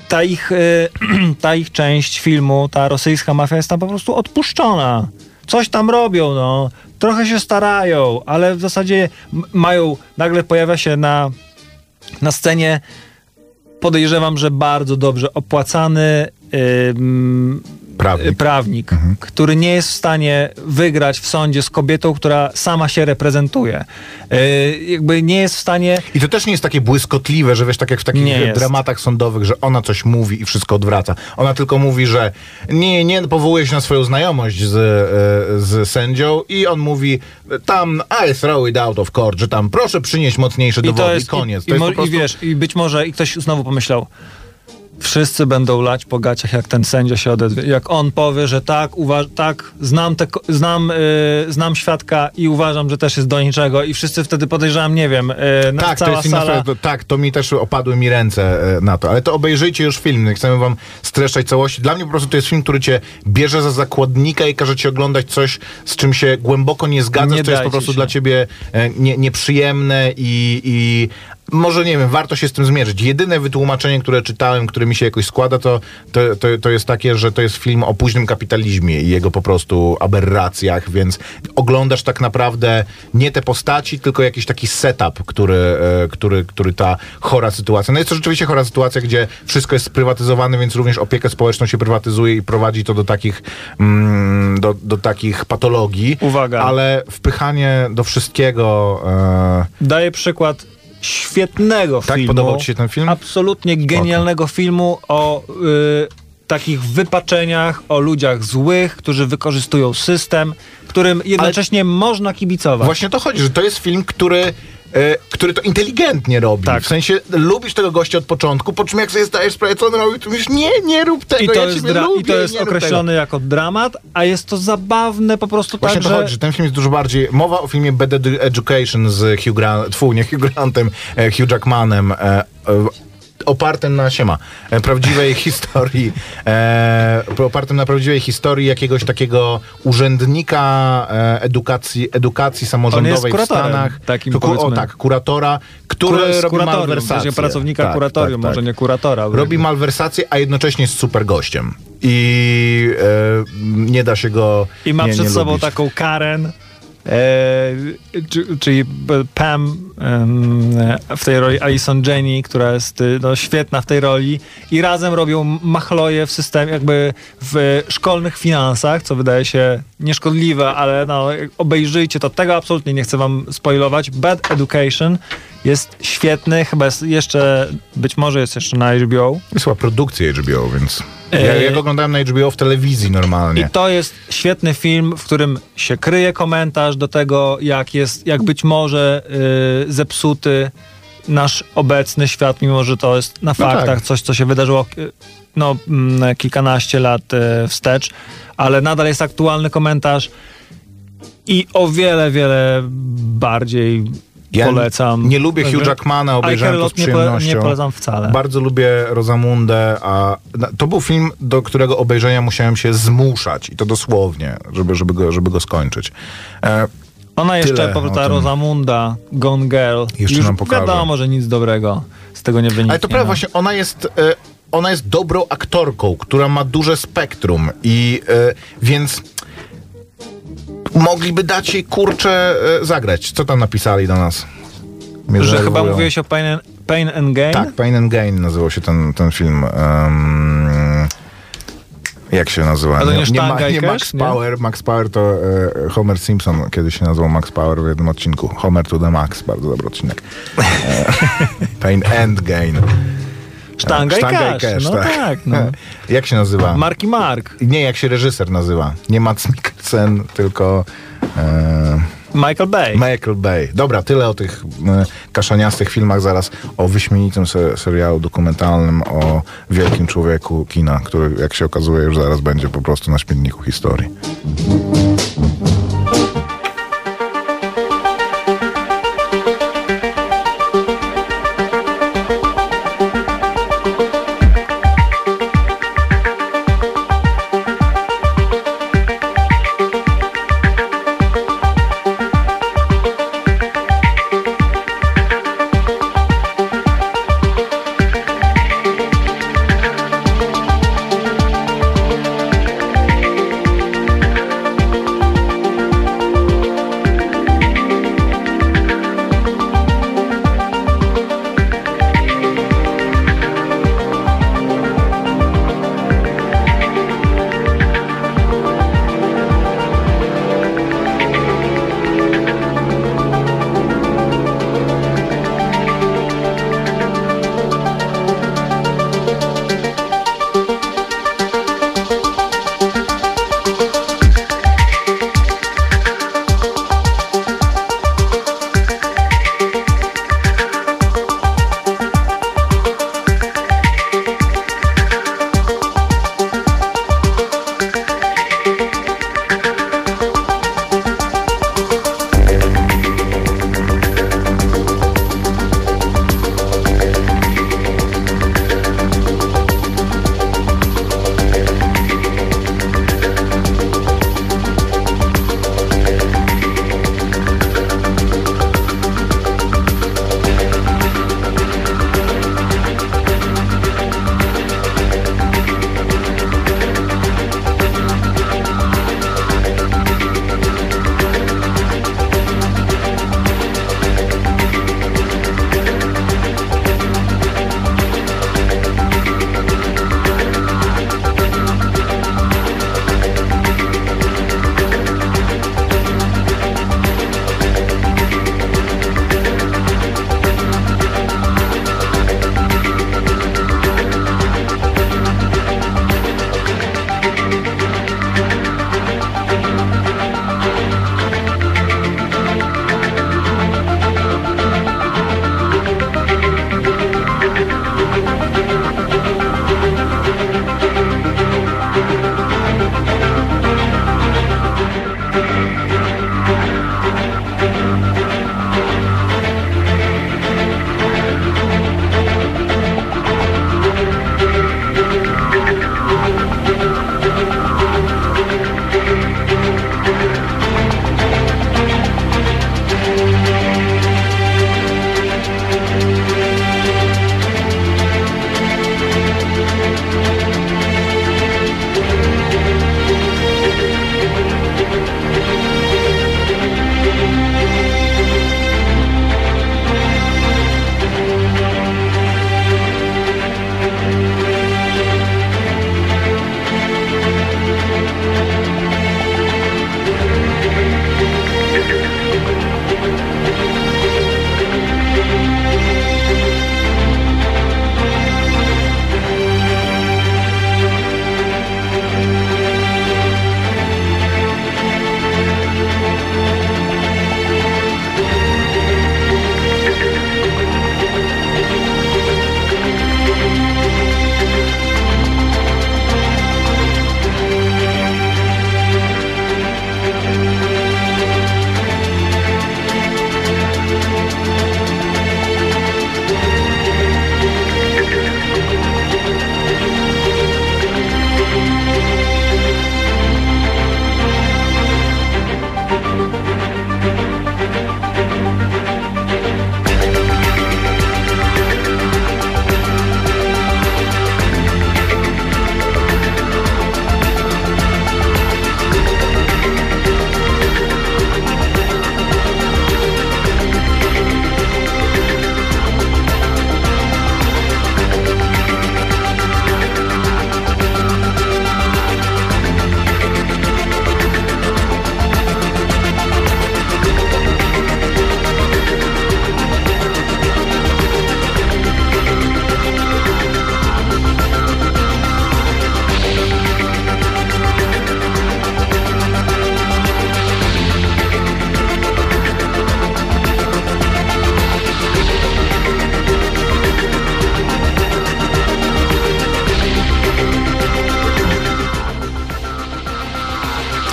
ta ich, y, ta ich część filmu, ta rosyjska mafia jest tam po prostu odpuszczona. Coś tam robią, no. Trochę się starają, ale w zasadzie mają, nagle pojawia się na, na scenie podejrzewam, że bardzo dobrze opłacany prawnik, prawnik mhm. który nie jest w stanie wygrać w sądzie z kobietą, która sama się reprezentuje. Yy, jakby nie jest w stanie... I to też nie jest takie błyskotliwe, że wiesz, tak jak w takich nie dramatach jest. sądowych, że ona coś mówi i wszystko odwraca. Ona tylko mówi, że nie, nie powołuje się na swoją znajomość z, e, z sędzią i on mówi tam I throw it out of court, że tam proszę przynieść mocniejsze dowody i, jest, i koniec. I, i, prostu... i wiesz, i być może i ktoś znowu pomyślał, wszyscy będą lać po gaciach, jak ten sędzia się odezwie. Jak on powie, że tak, uważ- tak znam, te, znam, yy, znam świadka i uważam, że też jest do niczego i wszyscy wtedy podejrzewam, nie wiem, yy, tak, cała to jest sala... to, tak, to mi też opadły mi ręce yy, na to, ale to obejrzyjcie już film, nie chcemy wam streszczać całości. Dla mnie po prostu to jest film, który cię bierze za zakładnika i każe ci oglądać coś, z czym się głęboko nie zgadzasz, nie to jest po prostu się. dla ciebie e, nie, nieprzyjemne i, i może nie wiem, warto się z tym zmierzyć. Jedyne wytłumaczenie, które czytałem, które mi się jakoś składa, to, to, to, to, jest takie, że to jest film o późnym kapitalizmie i jego po prostu aberracjach, więc oglądasz tak naprawdę nie te postaci, tylko jakiś taki setup, który, e, który, który ta chora sytuacja. No jest to rzeczywiście chora sytuacja, gdzie wszystko jest sprywatyzowane, więc również opiekę społeczną się prywatyzuje i prowadzi to do takich, mm, do, do takich patologii. Uwaga. Ale wpychanie do wszystkiego... E... Daję przykład świetnego tak, filmu. podobał ci się ten film? Absolutnie genialnego filmu o y, takich wypaczeniach, o ludziach złych, którzy wykorzystują system, którym jednocześnie Ale można kibicować. Właśnie to chodzi, że to jest film, który który to inteligentnie robi. Tak. W sensie lubisz tego gościa od początku, po czym jak sobie zdajesz sprawę, co on robi, to mówisz, nie, nie rób tego, I to ja jest, dra- lubię, i to jest określony jako dramat, a jest to zabawne po prostu Właśnie tak, to że... chodzi, że ten film jest dużo bardziej... Mowa o filmie Bad Education z Hugh Grant, tfu, nie Hugh Grantem, e, Hugh Jackmanem, e, opartym na siema, e, prawdziwej historii, e, opartym na prawdziwej historii jakiegoś takiego urzędnika e, edukacji, edukacji samorządowej w Stanach. Takim, o tak, kuratora, który Kur robi malwersację. pracownika tak, kuratorium, tak, tak. może nie kuratora. Robi malwersację, a jednocześnie jest super gościem. I e, nie da się go I ma nie, przed nie sobą lubić. taką Karen, czyli Pam w tej roli Alison Jenny, która jest y, no, świetna w tej roli i razem robią machloje w systemie, jakby w szkolnych finansach, co wydaje się nieszkodliwe, ale no, obejrzyjcie to. Tego absolutnie nie chcę wam spoilować. Bad Education jest świetny, chyba jest jeszcze, być może jest jeszcze na HBO. Jest chyba produkcja HBO, więc... Ja, ja go oglądałem na HBO w telewizji normalnie. I to jest świetny film, w którym się kryje komentarz do tego, jak jest, jak być może yy, zepsuty nasz obecny świat, mimo że to jest na no faktach tak. coś, co się wydarzyło y, no, mm, kilkanaście lat y, wstecz, ale nadal jest aktualny komentarz i o wiele, wiele bardziej Ja polecam. Nie lubię Hugh Jackmana, obejrzałem to z przyjemnością. nie polecam wcale. Bardzo lubię Rosamundę, a to był film, do którego obejrzenia musiałem się zmuszać i to dosłownie, żeby, żeby, go, żeby go skończyć. E, Ona jeszcze, ta. Rosamunda, Gone Girl. Jeszcze już nam pokaże. wiadomo, że nic dobrego z tego nie wyniknie. ale to prawda, no. właśnie ona jest, e, ona jest dobrą aktorką, która ma duże spektrum i e, więc mogliby dać jej kurczę e, zagrać. Co tam napisali do nas? Mnie Że chyba mówiłeś o Pain and, Pain and Gain? Tak, Pain and Gain nazywał się ten, ten film. Em, jak się nazywa? Nie nie, ma, nie Max nie? Power. Max Power to e, Homer Simpson kiedyś się nazywał Max Power w jednym odcinku. Homer to the Max, bardzo dobry odcinek. E, Pain and Gain. Sztanga, i Sztanga Cash. No tak, no. jak się nazywa? Marki Mark. nie, jak się reżyser nazywa. Nie Mats Mikkelsen, tylko e, Michael Bay. Michael Bay. Dobra, tyle o tych e, kaszaniastych filmach. Zaraz o wyśmienitym se, serialu dokumentalnym o wielkim człowieku kina, który jak się okazuje już zaraz będzie po prostu na śmietniku historii.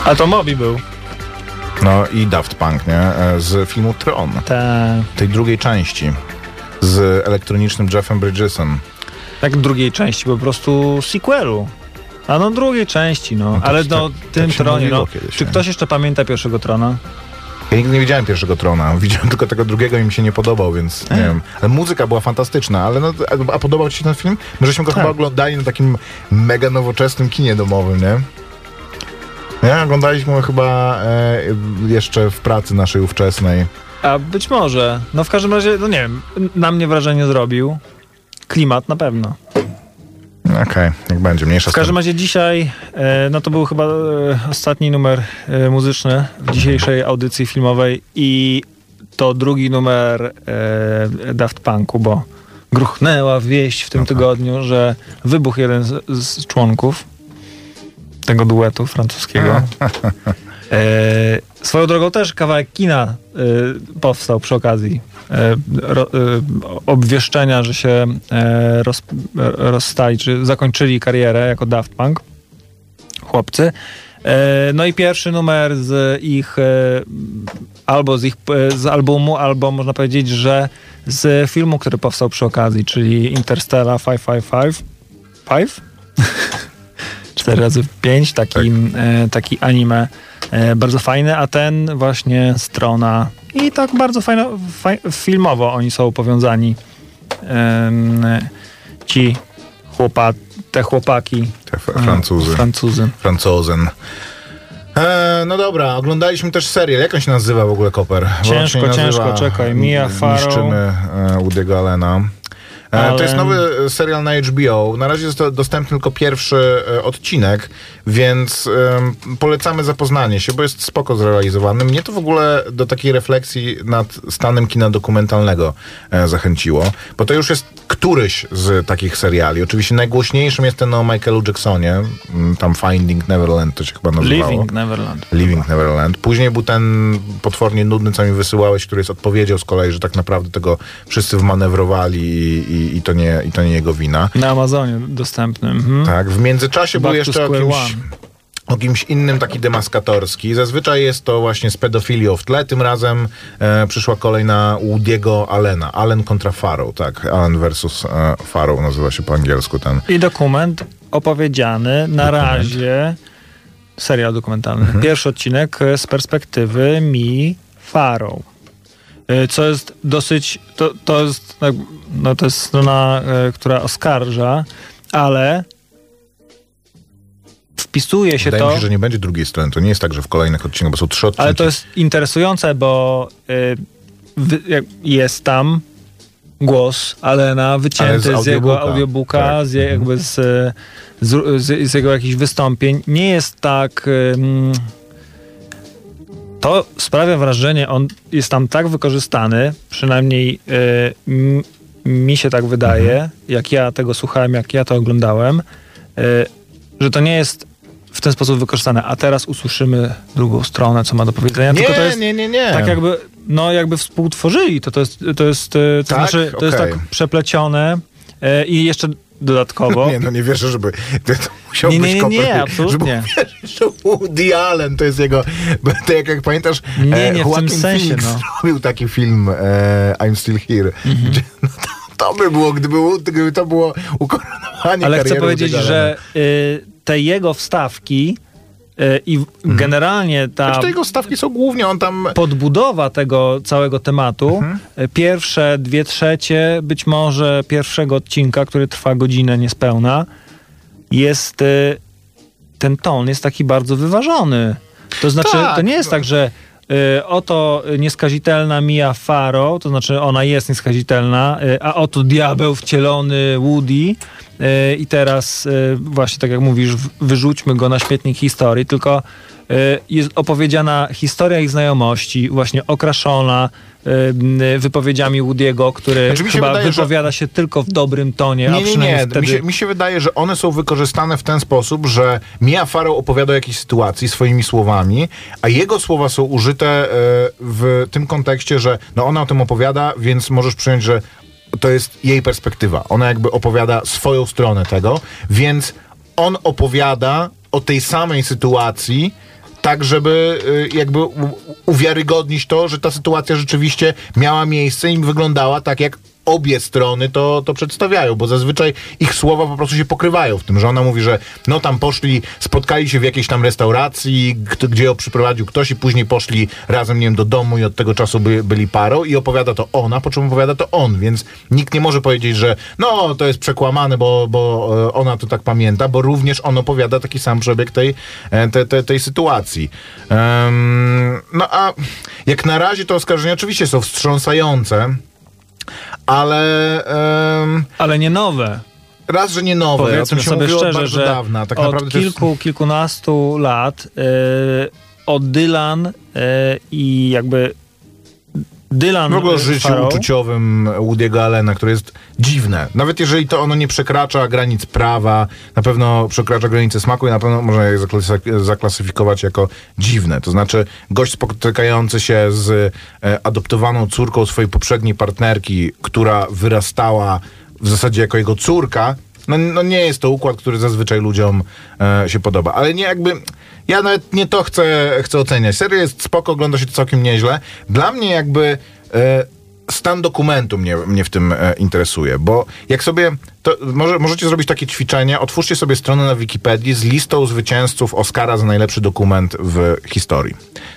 A to Moby był. No i Daft Punk, nie? E, Z filmu Tron, Ta, tej drugiej części. Z elektronicznym Jeffem Bridgesem. tak drugiej części, po prostu sequelu. A no drugiej części, no. No tak Ale no, tak- tym tak tronie, no. kiedyś, Czy nie? ktoś jeszcze pamięta pierwszego trona? Ja nigdy nie widziałem pierwszego Trona. Widziałem tylko tego drugiego i mi się nie podobał, więc nie wiem. Ale muzyka była fantastyczna, ale no, a, a podobał ci się ten film? My żeśmy go Tak. chyba oglądali na takim mega nowoczesnym kinie domowym, nie? Nie, oglądaliśmy chyba e, jeszcze w pracy naszej ówczesnej. A być może. No w każdym razie, no nie wiem, na mnie wrażenie zrobił. Klimat na pewno. Okej, jak będzie, mniejsza W każdym razie dzisiaj, e, no to był chyba e, ostatni numer e, muzyczny w dzisiejszej audycji filmowej i to drugi numer Daft Punku, bo gruchnęła wieść w tym Aha. tygodniu, że wybuchł jeden z, z członków tego duetu francuskiego. E, swoją drogą też kawałek kina e, powstał przy okazji e, ro, e, obwieszczenia, że się e, roz, rozstali, czy zakończyli karierę jako Daft Punk. Chłopcy. E, no i pierwszy numer z ich albo z ich z albumu, albo można powiedzieć, że z filmu, który powstał przy okazji, czyli Interstellar 555. Five? 4 razy 5, taki, e, taki anime e, bardzo fajny, a ten właśnie strona i tak bardzo fajno, faj, filmowo oni są powiązani. Em, ci chłopa, te chłopaki. Te Francuzy. E, Francuzy. Francozen. E, no dobra, oglądaliśmy też serial. Jak on się nazywa w ogóle, Koper? Ciężko, ciężko, czekaj. Mia Farrow. Niszczymy e, Woody'ego Allena. Ale- To jest nowy e, serial na HBO. Na razie jest to dostępny tylko pierwszy e, odcinek, więc polecamy zapoznanie się, bo jest spoko zrealizowany. Mnie to w ogóle do takiej refleksji nad stanem kina dokumentalnego e, zachęciło, bo to już jest któryś z takich seriali. Oczywiście najgłośniejszym jest ten o Michaelu Jacksonie, tam Finding Neverland to się chyba nazywało. Living Neverland. Living Neverland. Później był ten potwornie nudny, co mi wysyłałeś, który jest odpowiedzią z kolei, że tak naprawdę tego wszyscy wmanewrowali i, i, i, to, nie, i to nie jego wina. Na Amazonie dostępnym. Mhm. Tak, w międzyczasie był Back to jeszcze o kimś, one. o kimś innym taki demaskatorski. Zazwyczaj jest to właśnie z pedofilią w tle. Tym razem e, przyszła kolej na Woody'ego Allena. Allen kontra Farrow, tak. Allen versus e, Farrow nazywa się po angielsku ten. I dokument opowiedziany na razie, serial dokumentalny. Mhm. Pierwszy odcinek z perspektywy Mi Farrow. E, Co jest dosyć, to, to jest no to jest strona, e, która oskarża, ale wpisuje się Wydaje to, mi się, że nie będzie drugiej strony. To nie jest tak, że w kolejnych odcinkach, bo są trzy odcinki. ale to jest interesujące, bo y, jest tam głos Alena Ale wycięty z z, jego audiobooka. Tak. z, je, jakby z, z, z, jego jakichś wystąpień. Nie jest tak... ym, to sprawia wrażenie, on jest tam tak wykorzystany, przynajmniej y, mi się tak wydaje, Mhm. jak ja tego słuchałem, jak ja to oglądałem, y, że to nie jest w ten sposób wykorzystane. A teraz usłyszymy drugą stronę, co ma do powiedzenia. Nie, Tylko to jest nie, nie, nie. tak jakby, no jakby współtworzyli. To, to jest, to jest, y, to Tak? znaczy, to jest Okej. tak przeplecione i jeszcze dodatkowo. Nie, no nie wierzę, żeby... To musiał Nie, nie, być nie, nie, absolutnie. Żeby uwierzyć, że Woody Allen to jest jego... To jak, jak pamiętasz, Nie, nie, e, w tym sensie, Phoenix no. zrobił taki film e, I'm Still Here. Gdzie, no to, to by było, gdyby, gdyby to było ukoronowanie Ale chcę powiedzieć, że y, te jego wstawki i w- generalnie ta. Znaczy, jego stawki są głównie, on tam... podbudowa tego całego tematu, y, pierwsze dwie trzecie, być może pierwszego odcinka, który trwa godzinę niespełna, jest y, ten ton jest taki bardzo wyważony. To znaczy, Tak, to nie jest no. tak, że oto nieskazitelna Mia Farrow, to znaczy ona jest nieskazitelna, y, a oto diabeł wcielony Woody. Y, i teraz y, właśnie tak jak mówisz, wyrzućmy go na śmietnik historii, tylko y, jest opowiedziana historia ich znajomości, właśnie okraszona y, wypowiedziami Woody'ego, który Znaczy, chyba wydaje, że- wypowiada się tylko w dobrym tonie, Nie, nie, nie. wtedy... Mi się, mi się wydaje, że one są wykorzystane w ten sposób, że Mia Farrow opowiada o jakiejś sytuacji swoimi słowami, a jego słowa są użyte e, w tym kontekście, że no ona o tym opowiada, więc możesz przyjąć, że to jest jej perspektywa. Ona jakby opowiada swoją stronę tego, więc on opowiada o tej samej sytuacji tak żeby y, jakby uwiarygodnić to, że ta sytuacja rzeczywiście miała miejsce i wyglądała tak, jak obie strony to, to przedstawiają, bo zazwyczaj ich słowa po prostu się pokrywają w tym, że ona mówi, że no tam poszli, spotkali się w jakiejś tam restauracji, gdzie ją przyprowadził ktoś i później poszli razem, nie wiem, do domu i od tego czasu by, byli parą i opowiada to ona, po czym opowiada to on, więc nikt nie może powiedzieć, że no to jest przekłamane, bo, bo e, ona to tak pamięta, bo również on opowiada taki sam przebieg tej, e, te, te, tej sytuacji. Em, no a jak na razie to oskarżenia oczywiście są wstrząsające, ale em, Ale nie nowe. raz, że nie nowe, o Powiedzmy tym się sobie od szczerze, bardzo że dawna. Tak od naprawdę to jest- kilku, kilkunastu lat yy, od Dylan yy, i jakby Dylan w ogóle o yy, życiu Farrow, uczuciowym Woody'ego Allena, które jest dziwne. Nawet jeżeli to ono nie przekracza granic prawa, na pewno przekracza granice smaku i na pewno można je zaklasy- zaklasyfikować jako dziwne. To znaczy gość spotykający się z e, adoptowaną córką swojej poprzedniej partnerki, która wyrastała w zasadzie jako jego córka, no, no nie jest to układ, który zazwyczaj ludziom e, się podoba. Ale nie jakby... Ja nawet nie to chcę, chcę oceniać. Seria jest spoko, ogląda się to całkiem nieźle. Dla mnie jakby... E, stan dokumentu mnie, mnie w tym e, interesuje, bo jak sobie, to może, możecie zrobić takie ćwiczenie, otwórzcie sobie stronę na Wikipedii z listą zwycięzców Oscara za najlepszy dokument w historii.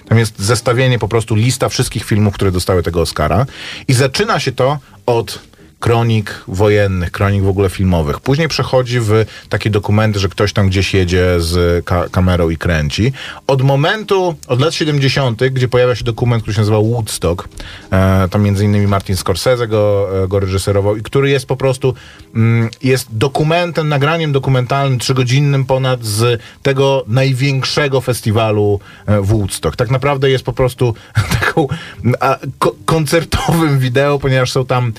Tam jest zestawienie, po prostu lista wszystkich filmów, które dostały tego Oscara i zaczyna się to od kronik wojennych, kronik w ogóle filmowych. Później przechodzi w takie dokumenty, że ktoś tam gdzieś jedzie z ka- kamerą i kręci. Od momentu, od lat 70., gdzie pojawia się dokument, który się nazywa Woodstock, e, tam między innymi Martin Scorsese go, e, go reżyserował i który jest po prostu, mm, jest dokumentem, nagraniem dokumentalnym, trzygodzinnym ponad z tego największego festiwalu e, Woodstock. Tak naprawdę jest po prostu taką koncertowym wideo, ponieważ są tam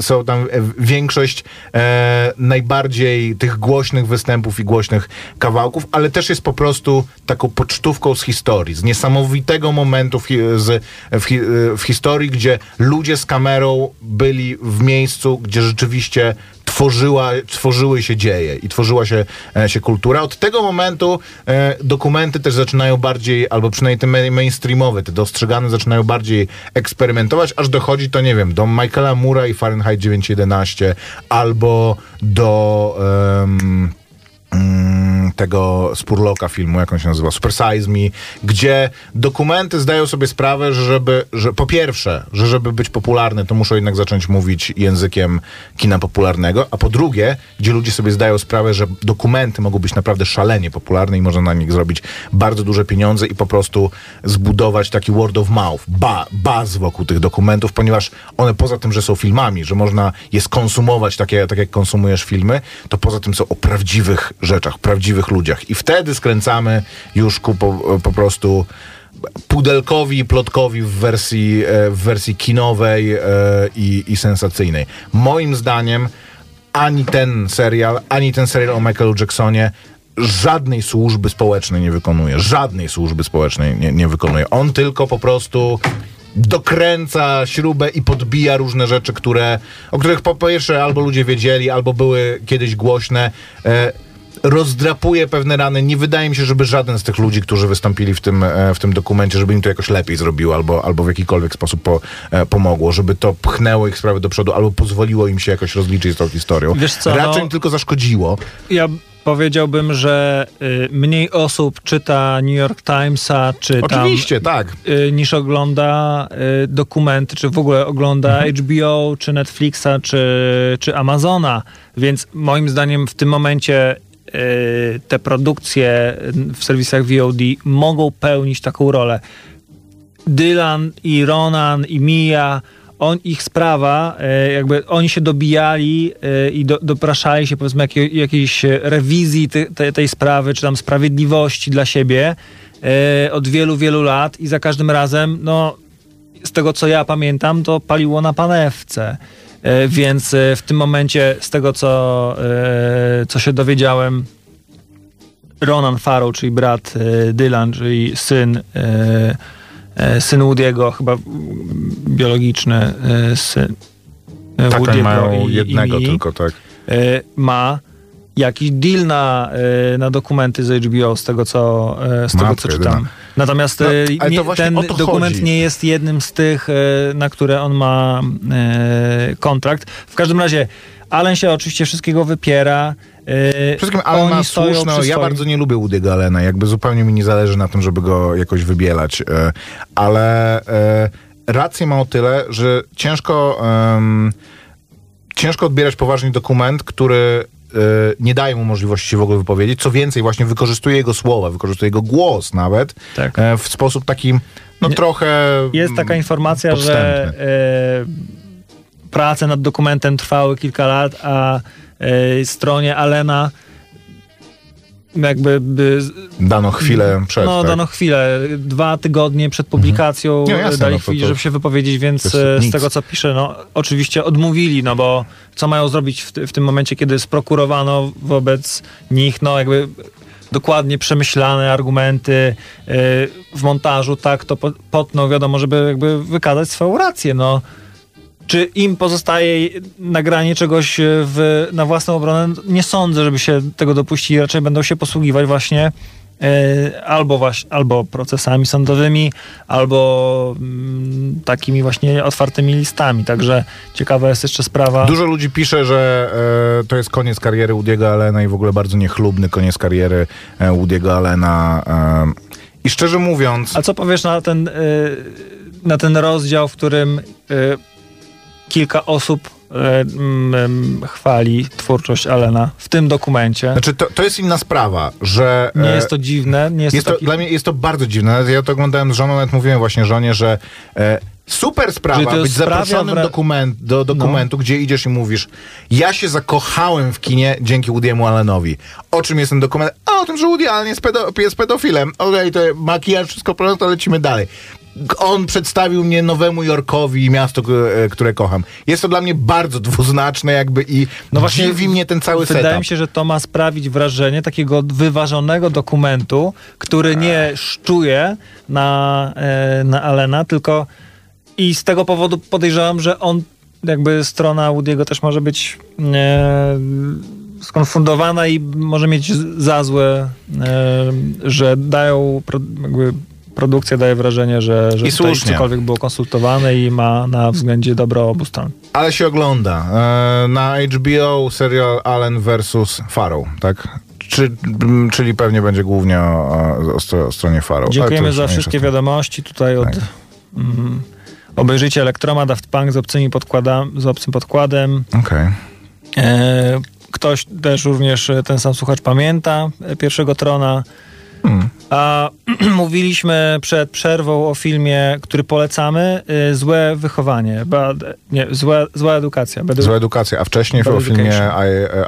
są tam e, większość e, najbardziej tych głośnych występów i głośnych kawałków, ale też jest po prostu taką pocztówką z historii, z niesamowitego momentu w, z, w, w historii, gdzie ludzie z kamerą byli w miejscu, gdzie rzeczywiście tworzyła, tworzyły się dzieje i tworzyła się, e, się kultura. Od tego momentu e, dokumenty też zaczynają bardziej, albo przynajmniej te main- mainstreamowe, te dostrzegane zaczynają bardziej eksperymentować, aż dochodzi to, nie wiem, do Michaela Mura i Fahrenheit 911, albo do... tego Spurloka filmu, jak on się nazywa, Super Size Me, gdzie dokumenty zdają sobie sprawę, że żeby, że po pierwsze, że żeby być popularny, to muszą jednak zacząć mówić językiem kina popularnego, a po drugie, gdzie ludzie sobie zdają sprawę, że dokumenty mogą być naprawdę szalenie popularne i można na nich zrobić bardzo duże pieniądze i po prostu zbudować taki word of mouth, ba, baz wokół tych dokumentów, ponieważ one poza tym, że są filmami, że można je skonsumować tak jak, tak jak konsumujesz filmy, to poza tym są o prawdziwych rzeczach, prawdziwych ludziach. I wtedy skręcamy już ku po, po prostu pudelkowi plotkowi w wersji, e, w wersji kinowej e, i, i sensacyjnej. Moim zdaniem ani ten serial, ani ten serial o Michaelu Jacksonie żadnej służby społecznej nie wykonuje. Żadnej służby społecznej nie, nie wykonuje. On tylko po prostu dokręca śrubę i podbija różne rzeczy, które, o których po pierwsze albo ludzie wiedzieli, albo były kiedyś głośne. E, rozdrapuje pewne rany. Nie wydaje mi się, żeby żaden z tych ludzi, którzy wystąpili w tym, e, w tym dokumencie, żeby im to jakoś lepiej zrobiło albo, albo w jakikolwiek sposób po, e, pomogło, żeby to pchnęło ich sprawy do przodu albo pozwoliło im się jakoś rozliczyć z tą historią. Wiesz co, Raczej no- im tylko zaszkodziło. Ja powiedziałbym, że y, mniej osób czyta New York Timesa, czy Oczywiście, tak. tam, y, niż ogląda y, dokumenty, czy w ogóle ogląda Mhm. HBO, czy Netflixa, czy, czy Amazona. Więc moim zdaniem w tym momencie te produkcje w serwisach VOD mogą pełnić taką rolę. Dylan i Ronan i Mia, on, ich sprawa, e, jakby oni się dobijali e, i do, dopraszali się powiedzmy jakiej, jakiejś rewizji te, te, tej sprawy, czy tam sprawiedliwości dla siebie od wielu, wielu lat i za każdym razem, no z tego co ja pamiętam, to paliło na panewce. E, Więc e, w tym momencie, z tego co, e, co się dowiedziałem, Ronan Farrow, czyli brat Dylan, czyli syn, syn Woody'ego, chyba biologiczny syn Tak, oni Woody'ego mają i- i jednego Mii, tylko, tak. ma jakiś deal na, y, na dokumenty z HBO, z tego co, y, z tego, co czytam. jedyna. Natomiast No, to nie, ten dokument chodzi. nie jest jednym z tych, na które on ma kontrakt. W każdym razie Allen się oczywiście wszystkiego wypiera. y, Wszystkim ale oni ma przy ja bardzo nie lubię Woody'ego Allena, jakby zupełnie mi nie zależy na tym, żeby go jakoś wybielać, e, ale e, rację ma o tyle, że ciężko ciężko odbierać poważnie dokument, który e, nie daje mu możliwości się w ogóle wypowiedzieć. Co więcej, właśnie wykorzystuje jego słowa, wykorzystuje jego głos nawet Tak. e, w sposób taki, no Nie- trochę... Jest taka informacja, że podstępny. e, prace nad dokumentem trwały kilka lat, a e, stronie Alena jakby by, Dano chwilę przed, no tak? dano chwilę, dwa tygodnie przed publikacją Nie, jasne, dali no chwilę, to- żeby się wypowiedzieć, więc e, z nic. tego co pisze, no oczywiście odmówili, no bo co mają zrobić w, w tym momencie, kiedy sprokurowano wobec nich, no jakby dokładnie przemyślane argumenty e, w montażu, tak to po- potną, wiadomo, żeby jakby wykazać swoją rację, no. Czy im pozostaje nagranie czegoś e, w, na własną obronę? Nie sądzę, żeby się tego dopuścili. Raczej będą się posługiwać właśnie e, albo, właśnie, albo procesami sądowymi, albo mm, takimi właśnie otwartymi listami. Także ciekawa jest jeszcze sprawa. Dużo ludzi pisze, że e, to jest koniec kariery Woody'ego Allena i w ogóle bardzo niechlubny koniec kariery e, Woody'ego Allena. E, I szczerze mówiąc, A co powiesz na ten, na ten rozdział, w którym kilka osób y, mm, chwali twórczość Alena w tym dokumencie? znaczy to, to jest inna sprawa, że... Nie e, jest to dziwne, nie jest, Jest to to, taki... Dla mnie jest to bardzo dziwne. Ja to oglądałem z żoną, nawet mówiłem właśnie żonie, że e, super sprawa być zaproszonym dokument, No. do dokumentu, gdzie idziesz i mówisz ja się zakochałem w kinie dzięki Woody'emu Allenowi. O czym jest ten dokument? A o tym, że Woody Allen jest, pedo, jest pedofilem. Okej, to makijaż, wszystko prosto, to lecimy dalej. On przedstawił mnie Nowemu Jorkowi, miasto, k- e, które kocham. Jest to dla mnie bardzo dwuznaczne jakby i No właśnie dziwi mnie ten cały Wydaje setup. mi się, że to ma sprawić wrażenie takiego wyważonego dokumentu, który nie szczuje na, e, na Alena, tylko i z tego powodu podejrzewam, że on jakby strona Woody'ego też może być e, skonfundowana i może mieć za złe, e, że dają jakby produkcja daje wrażenie, że, że I tutaj cokolwiek było konsultowane i ma na względzie dobro obu stron. Ale się ogląda. E, na HBO serial Allen vs. Farrow, tak? Czy, czyli pewnie będzie głównie o, o, o stro- o stronie Farrow. Dziękujemy za wszystkie wiadomości tutaj od Tak. mm, obejrzyjcie Elektroma, Daft Punk z, obcymi podkłada, z obcym podkładem. Okej. E, ktoś też również, e, ten sam słuchacz pamięta pierwszego Trona. Hmm. A mówiliśmy przed przerwą o filmie, który polecamy, e, Złe wychowanie, bad, nie, złe, zła edukacja. Bad, Zła edukacja, a wcześniej o filmie.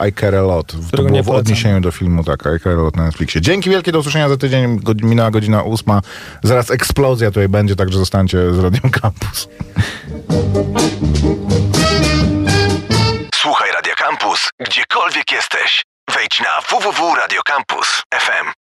I, I Care a Lot. To było w odniesieniu do filmu, tak, I Care a Lot na Netflixie. Dzięki wielkie, do usłyszenia za tydzień, god- minęła godzina ósma. Zaraz eksplozja tutaj będzie, także zostańcie z Radią Campus. Słuchaj Radio Campus, gdziekolwiek jesteś. Wejdź na www.radiocampus.fm.